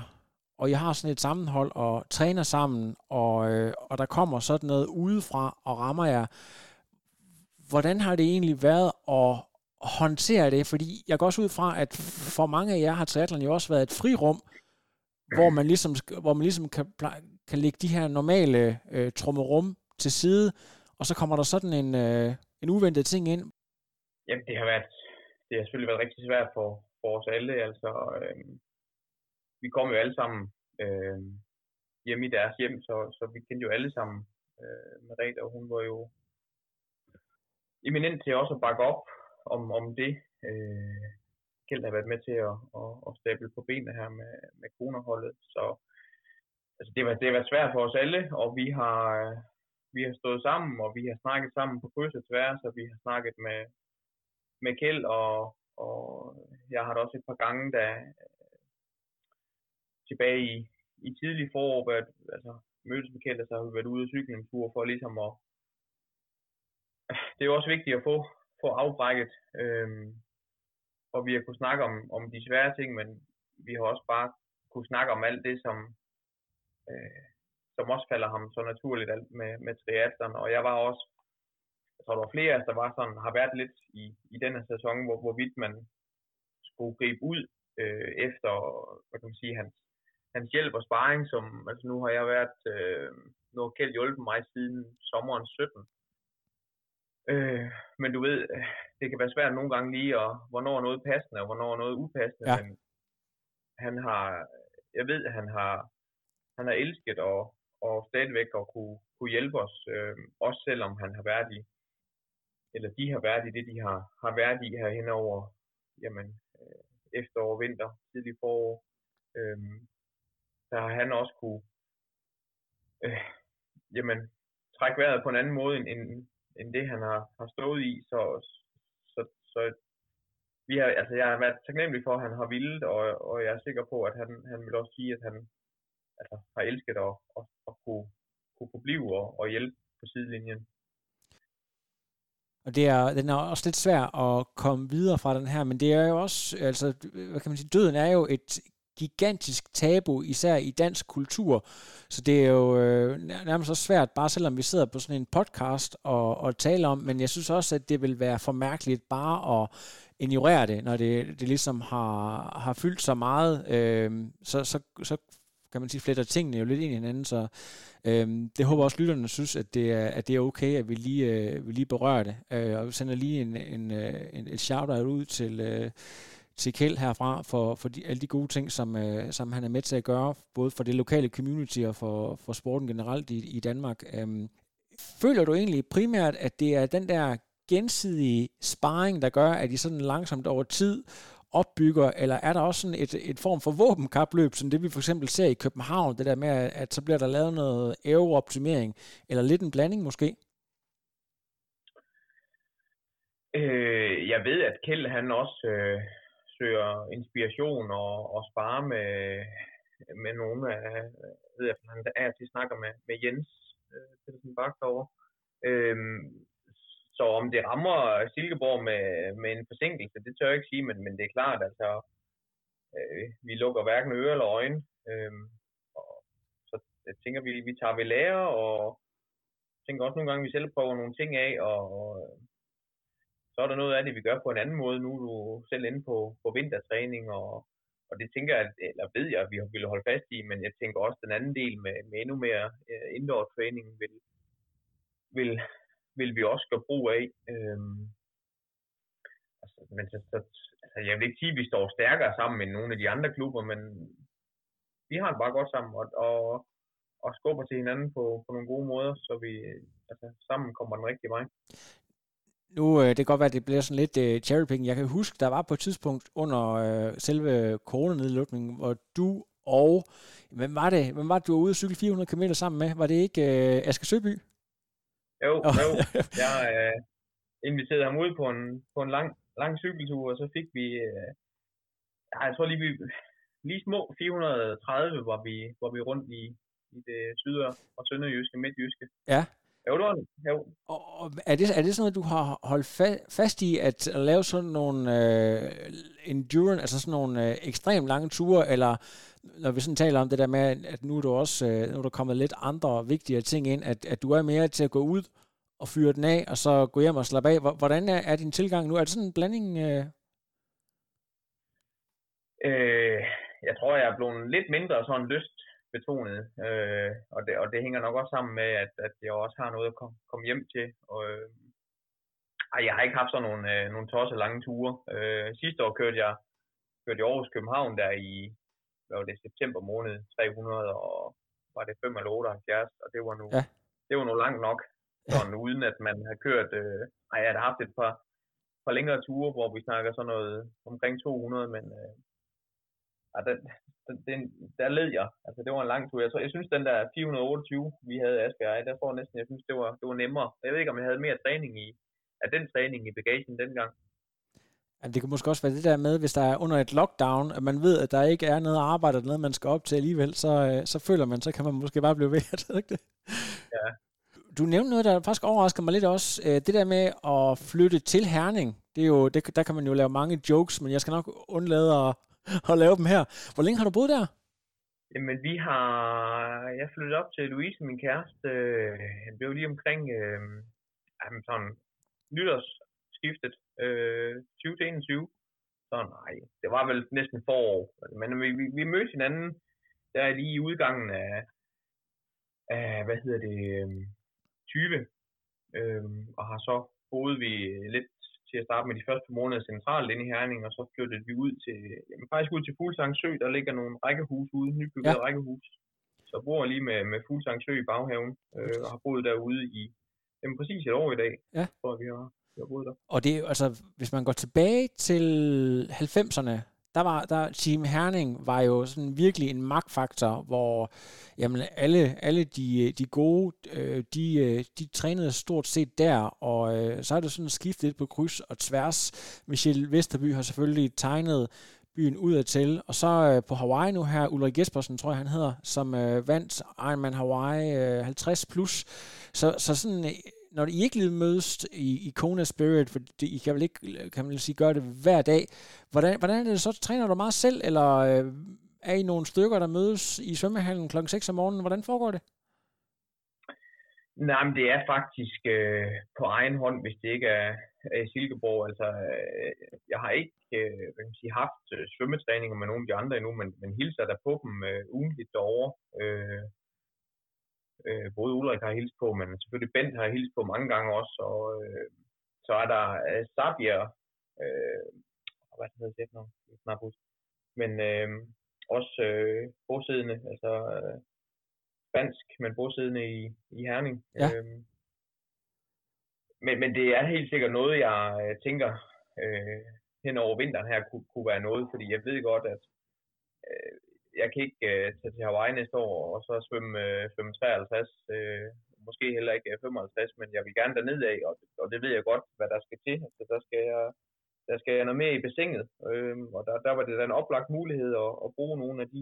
og I har sådan et sammenhold og træner sammen, og, øh, og der kommer sådan noget udefra og rammer jer, hvordan har det egentlig været at håndtere det? Fordi jeg går også ud fra, at for mange af jer har triathlon jo også været et frirum, hvor man ligesom, hvor man ligesom kan, kan lægge de her normale øh, trummerum til side, og så kommer der sådan en, øh, en uventet ting ind. Jamen, det har været, det har selvfølgelig været rigtig svært for, for os alle. Altså, øh, vi kom jo alle sammen øh, hjemme i deres hjem, så, så vi kendte jo alle sammen øh, Merete, og hun var jo eminent til også at bakke op om, om det. Øh, Kjeld har været med til at, at, at stable på benene her med, med kronerholdet. så altså, det, var, det har været svært for os alle, og vi har, vi har stået sammen, og vi har snakket sammen på kryds og tværs, og vi har snakket med, med Kjeld, og, og jeg har da også et par gange, da tilbage i, i tidlig forår været, altså, mødtes med Kjeld, og så har vi været ude og cykle en tur for ligesom at... Det er jo også vigtigt at få, få afbrækket, øhm, og vi har kunnet snakke om, om de svære ting, men vi har også bare kunne snakke om alt det, som, øh, som også falder ham så naturligt alt med, med triatlerne. og jeg var også, jeg tror der var flere der var sådan, har været lidt i, i denne sæson, hvor, hvorvidt man skulle gribe ud øh, efter, hvad kan man sige, hans, hans hjælp og sparring, som, altså nu har jeg været, øh, nu har Kjeld hjulpet mig siden sommeren 17, Øh, men du ved, det kan være svært nogle gange lige, at, hvornår er noget passende, og hvornår er noget upassende. Ja. Men han har, jeg ved, at han har, han har elsket og, og stadigvæk at kunne, kunne hjælpe os, øh, også selvom han har været i, eller de har været i det, de har, har været i her hen over jamen, øh, efterår, vinter, tidlig forår. Øh, der har han også kunne øh, jamen, trække vejret på en anden måde, end, end, end det, han har, har stået i. Så, så, vi har, altså, jeg har været taknemmelig for, at han har villet, og, og jeg er sikker på, at han, han vil også sige, at han altså, har elsket at, at, at kunne, kunne forblive og, og hjælpe på sidelinjen. Og det er, den er også lidt svær at komme videre fra den her, men det er jo også, altså, hvad kan man sige, døden er jo et gigantisk tabu, især i dansk kultur. Så det er jo øh, nærmest så svært, bare selvom vi sidder på sådan en podcast og, og taler om, men jeg synes også, at det vil være for mærkeligt bare at ignorere det, når det, det ligesom har, har fyldt så meget, øh, så, så, så kan man sige, fletter tingene jo lidt ind i hinanden, så øh, det håber også lytterne synes, at det er, at det er okay, at vi lige, øh, vi lige berører det, øh, og vi sender lige en, en, øh, en, et shout-out ud til, øh, til Kjeld herfra for, for de, alle de gode ting, som, øh, som han er med til at gøre, både for det lokale community og for, for sporten generelt i, i Danmark. Øhm, føler du egentlig primært, at det er den der gensidige sparring, der gør, at I sådan langsomt over tid opbygger, eller er der også sådan et, et form for våbenkapløb, som det vi for eksempel ser i København, det der med, at så bliver der lavet noget aerooptimering, eller lidt en blanding måske? Øh, jeg ved, at Kjeld han også øh, søger inspiration og, og spare med, med nogle af, jeg ved jeg, han er til snakker med, med Jens øh, Petersen Bak derovre. Øhm, så om det rammer Silkeborg med, med en forsinkelse, det tør jeg ikke sige, men, men det er klart, altså, øh, vi lukker hverken øre eller øjne. Øhm, og, så jeg tænker, vi, vi tager ved lære, og tænker også nogle gange, vi selv prøver nogle ting af, og, og så er der noget af det, vi gør på en anden måde. Nu er du selv inde på, på vintertræning, og, og det tænker jeg, eller ved jeg, at vi vil holde fast i, men jeg tænker også, at den anden del med, med endnu mere uh, indoor træning vil, vil, vil vi også gøre brug af. Øhm, altså, men så, så, altså, jeg vil ikke sige, at vi står stærkere sammen end nogle af de andre klubber, men vi har det bare godt sammen, og, og, og skubber til hinanden på, på nogle gode måder, så vi altså, sammen kommer den rigtige vej. Nu, øh, det kan godt være, at det bliver sådan lidt uh, cherrypicking. Jeg kan huske, der var på et tidspunkt under uh, selve coronanedlukningen, hvor du og, hvem var det, hvem var det, du var ude at cykle 400 km sammen med? Var det ikke uh, Asger Søby? Jo, jo. Jeg uh, inviterede ham ud på en, på en lang, lang cykeltur, og så fik vi, uh, jeg tror lige, vi, lige små 430 var vi, var vi rundt i, i det syd- og sønderjyske, midtjyske. Ja. Det. Jo. Og, og er, det, er det sådan noget, du har holdt fa- fast i, at, at lave sådan nogle øh, endurance, altså sådan nogle øh, ekstremt lange ture, eller når vi sådan taler om det der med, at nu er der også øh, nu er der kommet lidt andre vigtigere ting ind, at, at du er mere til at gå ud og fyre den af, og så gå hjem og slappe af. Hvordan er, er din tilgang nu? Er det sådan en blanding? Øh? Øh, jeg tror, jeg er blevet lidt mindre sådan lyst betonet, øh, og, det, og det hænger nok også sammen med, at, at jeg også har noget at komme kom hjem til. Og, øh, ej, jeg har ikke haft sådan nogle, øh, nogle tosset lange ture. Øh, sidste år kørte jeg, kørte jeg Aarhus København der i hvad var det, september måned 300, og var det 5 eller 78, og det var nu, ja. det var nu langt nok, sådan, uden at man har kørt, øh, ej, jeg har haft et par, par længere ture, hvor vi snakker sådan noget omkring 200, men øh, ja, den, den, der led jeg. Altså, det var en lang tur. Jeg, tror, jeg synes, den der 428, vi havde Asger der tror jeg næsten, jeg synes, det var, det var nemmere. Jeg ved ikke, om jeg havde mere træning i, af den træning i bagagen dengang. Ja, det kan måske også være det der med, hvis der er under et lockdown, at man ved, at der ikke er noget arbejde, eller noget, man skal op til alligevel, så, øh, så føler man, så kan man måske bare blive ved. Det ikke det? Ja. Du nævnte noget, der faktisk overrasker mig lidt også. Øh, det der med at flytte til Herning, det er jo, det, der kan man jo lave mange jokes, men jeg skal nok undlade at, at lave dem her. Hvor længe har du boet der? Jamen, vi har... Jeg flyttede op til Louise, min kæreste. Øh, jeg blev lige omkring øh, jamen, sådan nytårsskiftet øh, 20 til 21. Så nej, det var vel næsten forår. Men vi, vi, vi mødte hinanden der lige i udgangen af, af hvad hedder det, øh, 20. Øh, og har så boet vi lidt til at starte med de første måneder centralt inde i Herning, og så flyttede vi ud til, jamen faktisk ud til Fuglsang Sø, der ligger nogle rækkehus ude, nybygget ja. rækkehus. Så bor lige med, med Fuglsang Sø i baghaven, øh, og har boet derude i jamen, præcis et år i dag, ja. hvor vi har, vi har boet der. Og det altså, hvis man går tilbage til 90'erne, der var der Team Herning var jo sådan virkelig en magtfaktor, hvor jamen, alle, alle de, de gode, øh, de, øh, de trænede stort set der, og øh, så er det sådan skiftet lidt på kryds og tværs. Michel Vesterby har selvfølgelig tegnet byen ud af til. Og så øh, på Hawaii nu her, Ulrik Jespersen, tror jeg han hedder, som øh, vandt Ironman Hawaii øh, 50 plus. Så, så sådan når I ikke lige mødes i, i Kona Spirit, for det, I kan vel ikke kan man sige, gøre det hver dag, hvordan, hvordan er det så? Træner du meget selv, eller øh, er I nogle stykker, der mødes i svømmehallen kl. 6 om morgenen? Hvordan foregår det? Nej, men det er faktisk øh, på egen hånd, hvis det ikke er, er i Silkeborg. Altså, øh, jeg har ikke øh, hvad kan man sige, haft øh, svømmetræninger med nogle af de andre endnu, men, men hilser der på dem øh, ugentligt derovre. Øh, øh, både Ulrik har hilst på, men selvfølgelig Bent har hilst på mange gange også, og øh, så er der øh, Sabia, øh, hvad hedder det nu, snart huske, men øh, også øh, bosiddende, altså øh, spansk, men bosiddende i, i Herning. Ja. Øh, men, men det er helt sikkert noget, jeg øh, tænker øh, hen over vinteren her kunne, kunne være noget, fordi jeg ved godt, at øh, jeg kan ikke øh, tage til Hawaii næste år og så svømme, øh, svømme 53, øh, måske heller ikke øh, 55, men jeg vil gerne derned af, og, og det ved jeg godt, hvad der skal til. Altså, der skal jeg, der skal jeg noget mere i bassinet, øh, og der, der var det da en oplagt mulighed at, at bruge nogle af de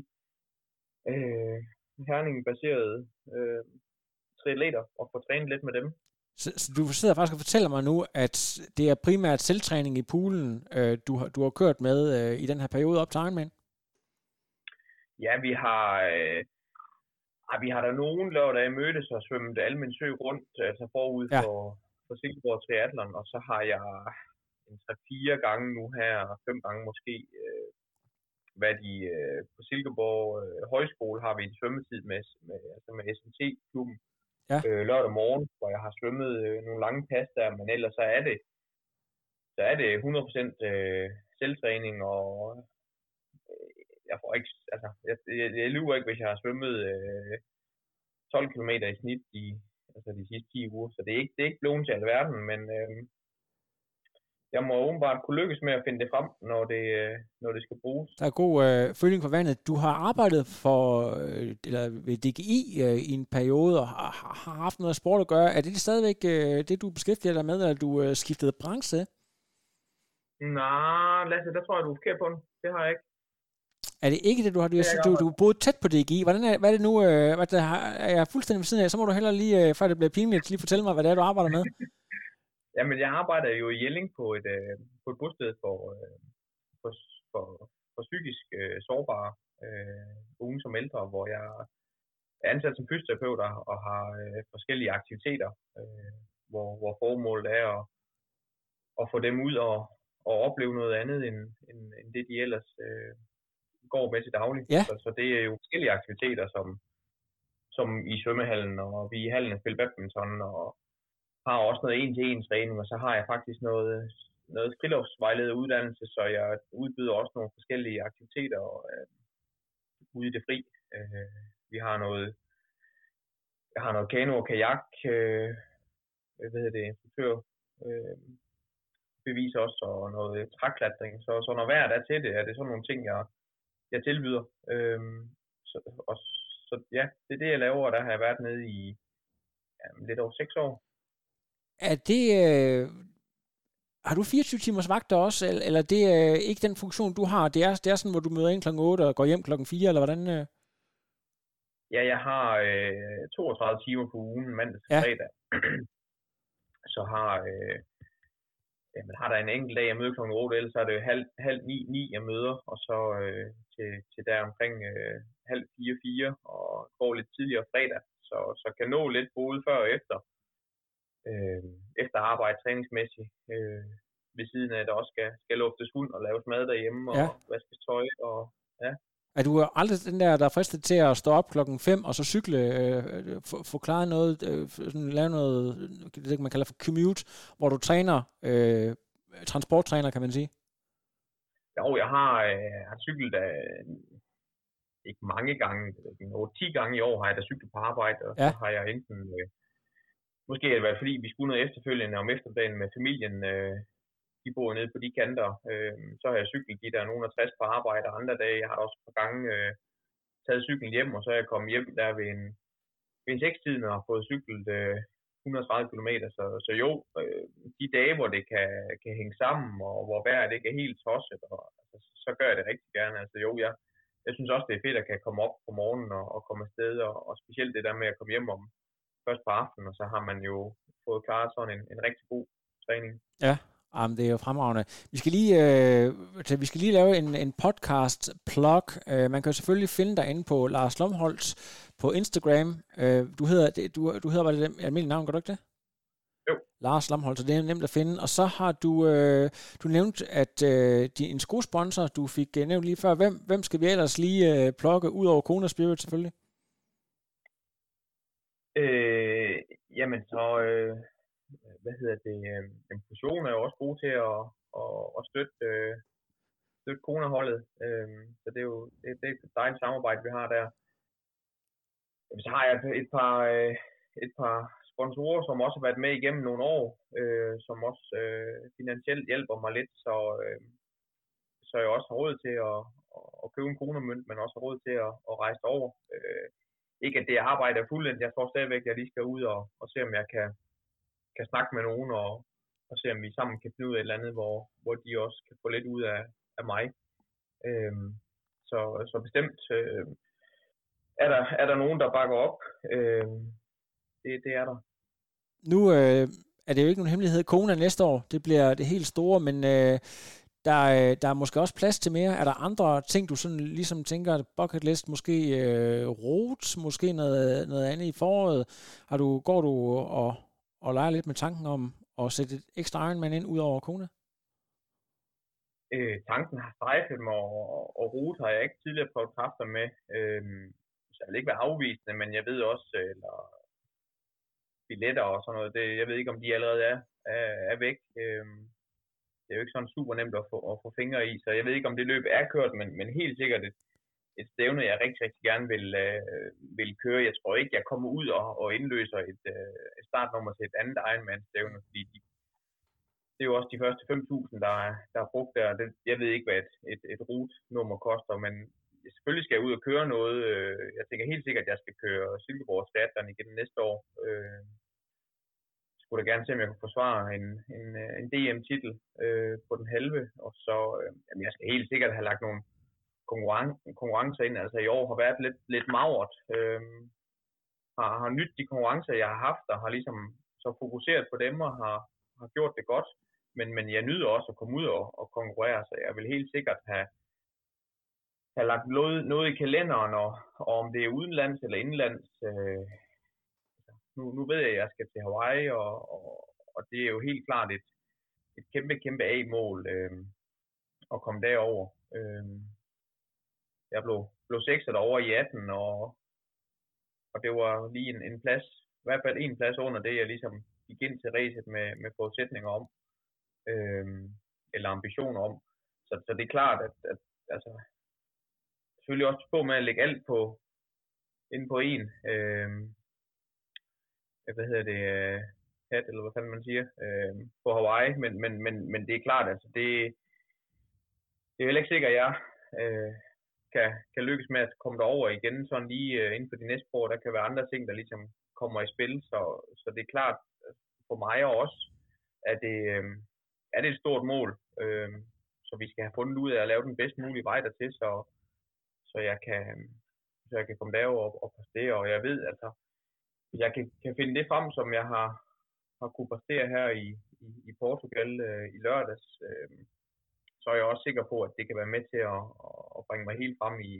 øh, herning-baserede øh, triatleter og få trænet lidt med dem. Så, så du sidder faktisk og fortæller mig nu, at det er primært selvtræning i poolen, øh, du, har, du har kørt med øh, i den her periode op til Ironman? Ja, vi har, øh, vi har der nogen lørdage mødtes og svømmet almindelig sø rundt, altså forud Ja. for, for Silkeborg Triathlon, og så har jeg en 3-4 gange nu her, fem gange måske, øh, hvad de øh, på Silkeborg øh, Højskole har vi en svømmetid med, med, altså med SMT-klubben Ja. øh, lørdag morgen, hvor jeg har svømmet øh, nogle lange pas der, men ellers så er det, så er det 100% øh, selvtræning og jeg får ikke, altså, jeg, jeg, jeg lyver ikke, hvis jeg har svømmet øh, 12 km i snit i altså de sidste 10 uger, så det er ikke, det er ikke blevet til alverden, men øh, jeg må åbenbart kunne lykkes med at finde det frem, når det, øh, når det skal bruges. Der er god øh, føling for vandet. Du har arbejdet for øh, eller ved DGI øh, i en periode og har, har haft noget sport at gøre. Er det stadigvæk øh, det, du beskæftiger dig med, eller du øh, skiftede branche? Nej, Lasse, der tror jeg, du er forkert på den. Det har jeg ikke. Er det ikke det, du har? Du, er du, du boede tæt på DGI. Hvordan er, hvad er det nu? Øh, hvad der har, er jeg fuldstændig ved siden af? Så må du heller lige, øh, før det bliver pinligt, lige fortælle mig, hvad det er, du arbejder med. Jamen, jeg arbejder jo i Jelling på et, øh, på et bosted for, øh, for, for, for psykisk øh, sårbare øh, unge som ældre, hvor jeg er ansat som fysioterapeut og- og har øh, forskellige aktiviteter, øh, hvor, hvor formålet er at, at få dem ud og, og opleve noget andet, end, end, end det de ellers øh, går med til daglig. Ja. Så, så det er jo forskellige aktiviteter, som, som i svømmehallen, og vi i hallen spiller badminton, og har også noget en-til-en træning, og så har jeg faktisk noget, noget friluftsvejleder uddannelse, så jeg udbyder også nogle forskellige aktiviteter øh, ude i det fri. Øh, vi har noget, jeg har noget kano og kajak, øh, hvad hedder det, instruktør, øh, bevis også, og noget træklatring. Så, så når vejret er til det, er det sådan nogle ting, jeg, jeg tilbyder. Øh, så, og, så ja, det er det, jeg laver, og der har jeg været nede i ja, lidt over seks år. Er det, øh, har du 24 timers vagter også, eller, eller det er ikke den funktion, du har? Det er, det er sådan, hvor du møder ind kl. 8 og går hjem kl. 4, eller hvordan? Øh? Ja, jeg har øh, 32 timer på ugen, mandag til Ja. fredag. så har, øh, jamen, har der en enkelt dag, jeg møder kl. 8, ellers er det halv, halv 9, 9, jeg møder, og så øh, til, til der omkring øh, halv 4, 4, og går lidt tidligere fredag, så, så kan nå lidt både før og efter, øh, efter arbejde træningsmæssigt, øh, ved siden af, at der også skal, skal luftes hund og laves mad derhjemme, og Ja. vaskes tøj, og Er du aldrig den der, der er fristet til at stå op klokken 5 og så cykle, øh, klaret noget, øh, sådan, lave noget, det man kalder for commute, hvor du træner, øh, transporttræner, kan man sige? Jo, jeg har, øh, har cyklet øh, ikke mange gange, over 10 gange i år har jeg da cyklet på arbejde, og Ja. så har jeg enten, øh, måske har det været fordi, vi skulle noget efterfølgende om eftermiddagen med familien, øh, de bor nede på de kanter, øh, så har jeg cyklet de der nogen af 60 på arbejde, og andre dage, jeg har også et par gange øh, taget cyklen hjem, og så er jeg kommet hjem der ved en, ved en 6-tiden og har fået cyklet øh, 130 km, så, så jo, øh, de dage, hvor det kan, kan hænge sammen, og hvor vejret ikke er helt tosset, og, altså, så gør jeg det rigtig gerne. Altså jo, jeg, jeg synes også, det er fedt at kan komme op på morgenen og, og komme afsted, og, og specielt det der med at komme hjem om først på aftenen, og så har man jo fået klaret sådan en, en rigtig god træning. Ja, jamen, det er jo fremragende. Vi skal lige, øh, vi skal lige lave en, en podcast plug. Øh, man kan jo selvfølgelig finde dig inde på Lars Lomholtz på Instagram. Øh, du hedder, du, du hedder bare det almindelige navn, gør du ikke det? Jo. Lars Lomholtz, så det er nemt at finde. Og så har du, øh, du nævnt, at øh, din skosponsor, du fik øh, nævnt lige før, hvem, hvem skal vi ellers lige øh, plukke, ud over Kona Spirit selvfølgelig? Øh, jamen så, øh, hvad hedder det, øh, jamen, fusion er jo også god til at, at, at støtte, øh, støtte koneholdet. øh, så det er jo det, det er et dejligt samarbejde, vi har der. Jamen, så har jeg et, et par, øh, et par sponsorer, som også har været med igennem nogle år, øh, som også øh, finansielt hjælper mig lidt, så, øh, så jeg også har råd til at, at købe en kronemønt, men også har råd til at, at rejse over. Øh, ikke at det arbejde er fuldendt, jeg tror stadigvæk, at jeg lige skal ud og, og se, om jeg kan, kan snakke med nogen, og, og se, om vi sammen kan finde ud af et eller andet, hvor, hvor de også kan få lidt ud af, af mig. Øhm, så, så bestemt øh, er, der, er der nogen, der bakker op. Øhm, det, det er der. Nu øh, er det jo ikke nogen hemmelighed. Kona næste år, det bliver det helt store, men øh, der, øh, der er måske også plads til mere. Er der andre ting, du sådan ligesom tænker, at bucket list, måske øh, rot, måske noget, noget andet i foråret? Har du, går du og, og leger lidt med tanken om at sætte et ekstra Ironman ind ud over Kona? øh, tanken har strejfet mig, og, og rute har jeg ikke tidligere prøvet kræfter med. Øh, så jeg vil ikke være afvisende, men jeg ved også, øh, eller billetter og sådan noget, det, jeg ved ikke, om de allerede er, er, er væk. Øh, det er jo ikke sådan super nemt at få, at få fingre i, så jeg ved ikke, om det løb er kørt, men, men helt sikkert et, et stævne, jeg rigtig, rigtig gerne vil, øh, vil køre. Jeg tror ikke, jeg kommer ud og, og indløser et, øh, et startnummer til et andet Ironman-stævne, fordi de, det er jo også de første 5.000, der, er- der er brugt der. Det, jeg ved ikke, hvad et, et, et rute-nummer koster, men selvfølgelig skal jeg ud og køre noget. Øh, Jeg tænker helt sikkert, at jeg skal køre Silkeborg Stadler igen næste år. Øh, skulle da gerne se, om jeg kunne forsvare en, en, øh, en DM-titel øh, på den halve. Og så, øh, jamen, jeg skal helt sikkert have lagt nogle konkurren- konkurrencer ind. Altså i år har været lidt, lidt magert. Øh, har, har nyt de konkurrencer, jeg har haft, og har ligesom så fokuseret på dem og har, har gjort det godt. Men, men jeg nyder også at komme ud og, og konkurrere, så jeg vil helt sikkert have, have lagt noget, noget i kalenderen, og, og om det er udenlands eller indlands. Øh, nu, nu ved jeg, at jeg skal til Hawaii, og, og, og det er jo helt klart et, et kæmpe, kæmpe A-mål øh, at komme derover. Øh, jeg blev, blev 6 over i 18, og, og det var lige en, en plads, i hvert fald en plads under det, jeg ligesom gik ind til racet med, med forudsætninger om, øh, eller ambitioner om. Så, så det er klart, at, at altså, selvfølgelig også på med at lægge alt på, ind på en, øhm, øh, hvad hedder det, øh, hat, eller hvad fanden man siger, øh, på Hawaii, men, men, men, men det er klart, altså det, det er heller ikke sikkert, at jeg øh, kan, kan lykkes med at komme derover igen, sådan lige øh, inden for de næste år, der kan være andre ting, der ligesom kommer i spil, så, så det er klart, øh, for mig og os, at det, øh, er det et stort mål. Øh, så vi skal have fundet ud af at lave den bedst mulige vej dertil, så, så jeg kan, øh, så jeg kan komme derover og, og præstere. Og jeg ved, altså, jeg kan, kan finde det frem, som jeg har, har kunne præstere her i, i, i Portugal øh, i lørdags, øh, så er jeg også sikker på, at det kan være med til at, at bringe mig helt frem i,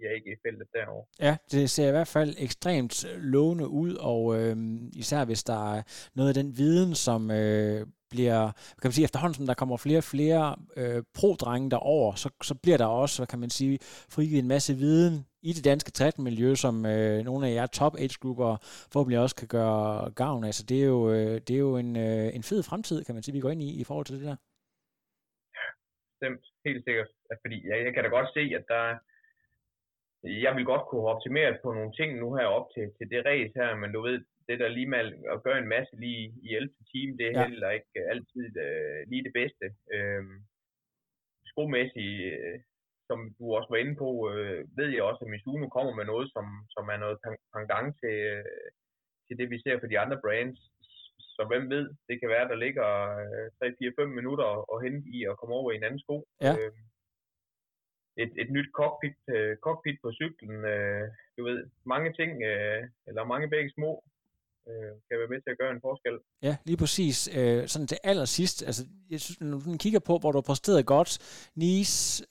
i AG-feltet derovre. Ja, det ser i hvert fald ekstremt lovende ud, og øh, især hvis der er noget af den viden, som øh, bliver, kan man sige, efterhånden som der kommer flere og flere øh, pro-drenge derover, så, så bliver der også, hvad kan man sige, frigivet en masse viden i det danske miljø, som øh, nogle af jer top age grupper forhåbentlig også kan gøre gavn af. Så det er jo, øh, det er jo en, øh, en fed fremtid, kan man sige, vi går ind i i forhold til det der. Stemt, helt sikkert. Fordi jeg, jeg kan da godt se, at der jeg vil godt kunne optimere på nogle ting nu her op til, til det race her, men du ved, det der lige med at gøre en masse lige i 11. time, det er ja. heller ikke altid uh, lige det bedste. Uh, skomæssigt, uh, som du også var inde på, uh, ved jeg også, at Mizuno kommer med noget, som, som er noget pendant til, uh, til det, vi ser for de andre brands. Så hvem ved, det kan være, der ligger uh, 3-4-5 minutter og hente i at komme over i en anden sko. Ja. Uh, et, et nyt cockpit, uh, cockpit på cyklen, du ved, mange ting, eller mange begge små, kan være med til at gøre en forskel. Ja, lige præcis. Sådan til allersidst, altså, jeg synes, når du kigger på, hvor du har præsteret godt, Nice,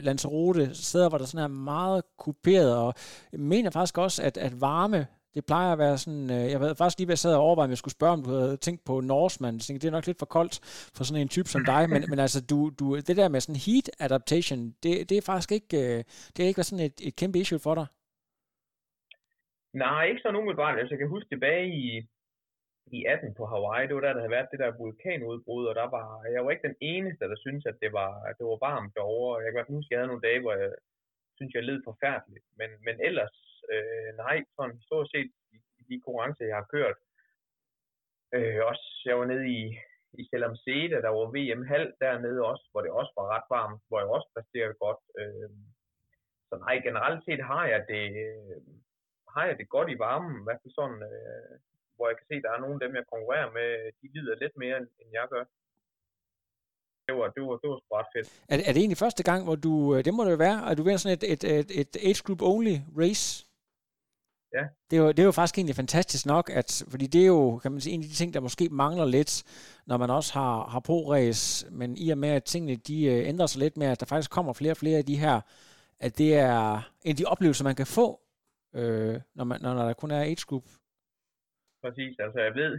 Lanzarote, steder, hvor der sådan er meget kuperet, og jeg mener faktisk også, at, at varme det plejer at være sådan, øh, jeg ved faktisk lige, hvad jeg sad og overvejede, om jeg skulle spørge, om du havde tænkt på Norseman. Jeg tænkte, det er nok lidt for koldt for sådan en type som dig, men, men altså, du, du, det der med sådan heat adaptation, det, det er faktisk ikke, øh, det er ikke sådan et, et kæmpe issue for dig. Nej, ikke sådan umiddelbart. Altså, jeg kan huske tilbage i, i 18 på Hawaii, det var der, der havde været det der vulkanudbrud, og der var, jeg var ikke den eneste, der syntes, at det var, at det var varmt derovre. Jeg kan godt huske, at jeg havde nogle dage, hvor jeg synes, jeg led forfærdeligt. Men, men ellers, øh, nej, sådan stort set i, i de konkurrencer, jeg har kørt. Øh, også, jeg var nede i, i Selvom Sede, der var VM halv dernede også, hvor det også var ret varmt, hvor jeg også præsterede godt. Øh, så nej, generelt set har jeg det, øh, har jeg det godt i varmen, i hvert fald sådan, øh, hvor jeg kan se, at der er nogle af dem, jeg konkurrerer med, de lider lidt mere, end jeg gør det var, det var, det var sgu ret fedt. Er, er det egentlig første gang, hvor du, øh, det må det jo være, at du vinder sådan et, et, et, et age group only race? Ja. Det er, jo, det er jo faktisk egentlig fantastisk nok, at, fordi det er jo, kan man sige, en af de ting, der måske mangler lidt, når man også har, har pro-race, men i og med, at tingene de øh, ændrer sig lidt med, at der faktisk kommer flere og flere af de her, at det er en af de oplevelser, man kan få, øh, når, man, når, når der kun er age group. Præcis, altså jeg ved,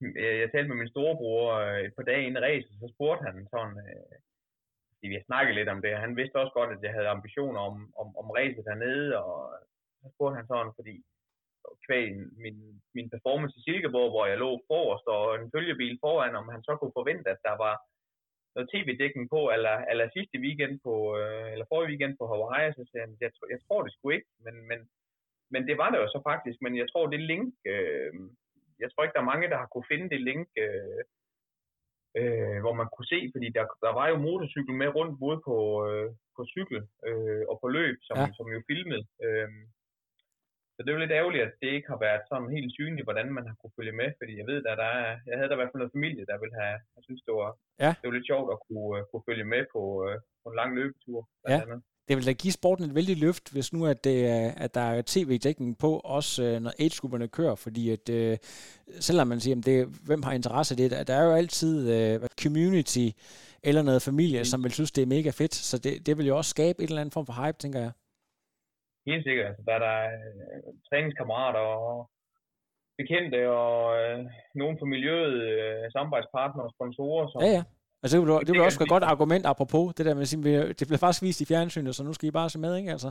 jeg, jeg talte med min storebror øh, et par dage inden racet, så spurgte han sådan, øh, vi har snakket lidt om det, han vidste også godt, at jeg havde ambitioner om, om, om racet hernede, og så spurgte han sådan, fordi kvæg min, min performance i Silkeborg, hvor jeg lå forrest og en følgebil foran, om han så kunne forvente, at der var noget tv-dækning på, eller, eller sidste weekend på, øh, eller forrige weekend på Hawaii, så sagde han, jeg, jeg tror det skulle ikke, men, men, men det var det jo så faktisk, men jeg tror det link, øh, jeg tror ikke, der er mange, der har kunne finde det link, øh, øh, hvor man kunne se, fordi der, der var jo motorcykel med rundt både på, øh, på cykel øh, og på løb, som, ja. som jo filmede. Øh, så det er jo lidt ærgerligt, at det ikke har været sådan helt synligt, hvordan man har kunne følge med, fordi jeg ved, at der er, jeg havde der i hvert fald noget familie, der ville have, jeg synes, det var, ja. det var lidt sjovt at kunne, uh, kunne følge med på, uh, på en lang løbetur. Ja. Andet det vil da give sporten et vældig løft, hvis nu at, det er, at der er tv-dækning på, også øh, når age kører, fordi at, øh, selvom man siger, at det, hvem har interesse i det, der er jo altid uh, community eller noget familie, mm. som vil synes, det er mega fedt, så det, det vil jo også skabe et eller andet form for hype, tænker jeg. Helt sikkert. Altså, der er der uh, træningskammerater og bekendte og uh, nogen fra miljøet, uh, samarbejdspartnere og sponsorer, som, ja, ja Altså, det vil, det vil også et godt argument apropos det der med at sige, det bliver faktisk vist i fjernsynet, så nu skal I bare se med, ikke? Altså.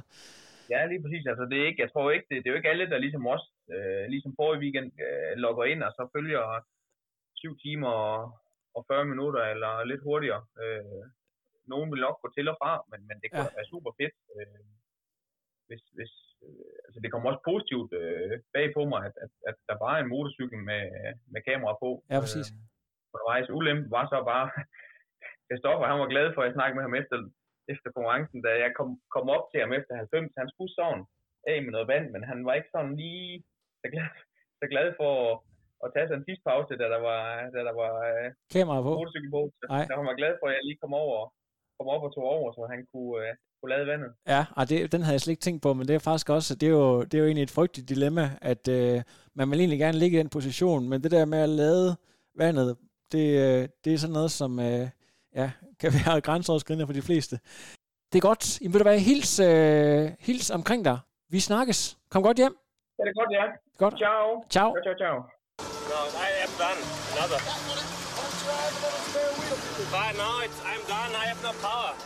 Ja, lige præcis. Altså, det er ikke, jeg tror ikke, det, det er jo ikke alle, der ligesom os, øh, ligesom forrige weekend, øh, logger ind og så følger 7 timer og 40 minutter eller lidt hurtigere. Øh, nogen vil nok gå til og fra, men, men det kan ja. være super fedt. Øh, hvis, hvis, øh, altså det kommer også positivt øh, bag på mig, at, at, at der bare er en motorcykel med, med kamera på. Ja, præcis. Øh, undervejs. Ulempen var så bare, Kristoffer, han var glad for, at jeg snakkede med ham efter, efter konkurrencen, da jeg kom, kom op til ham efter 90. Han skulle sådan af med noget vand, men han var ikke sådan lige så glad, så glad for at tage sig en tidspause, da der var, da der var øh, Kamera på. motorcykel på. Så han var glad for, at jeg lige kom over, kom op og tog over, så han kunne, øh, kunne lade vandet. Ja, og det, den havde jeg slet ikke tænkt på, men det er faktisk også, det er jo, det er jo egentlig et frygteligt dilemma, at øh, man vil egentlig gerne ligge i den position, men det der med at lade vandet, det, øh, det er sådan noget, som øh, ja, kan være grænseoverskridende for de fleste. Det er godt. I vil da være hils, øh, hils omkring dig. Vi snakkes. Kom godt hjem. Ja, det er godt, ja. Godt. Ciao. Ciao. Ciao, ciao, ciao. No, I am done. Another. But now it's, I'm done. I have no power.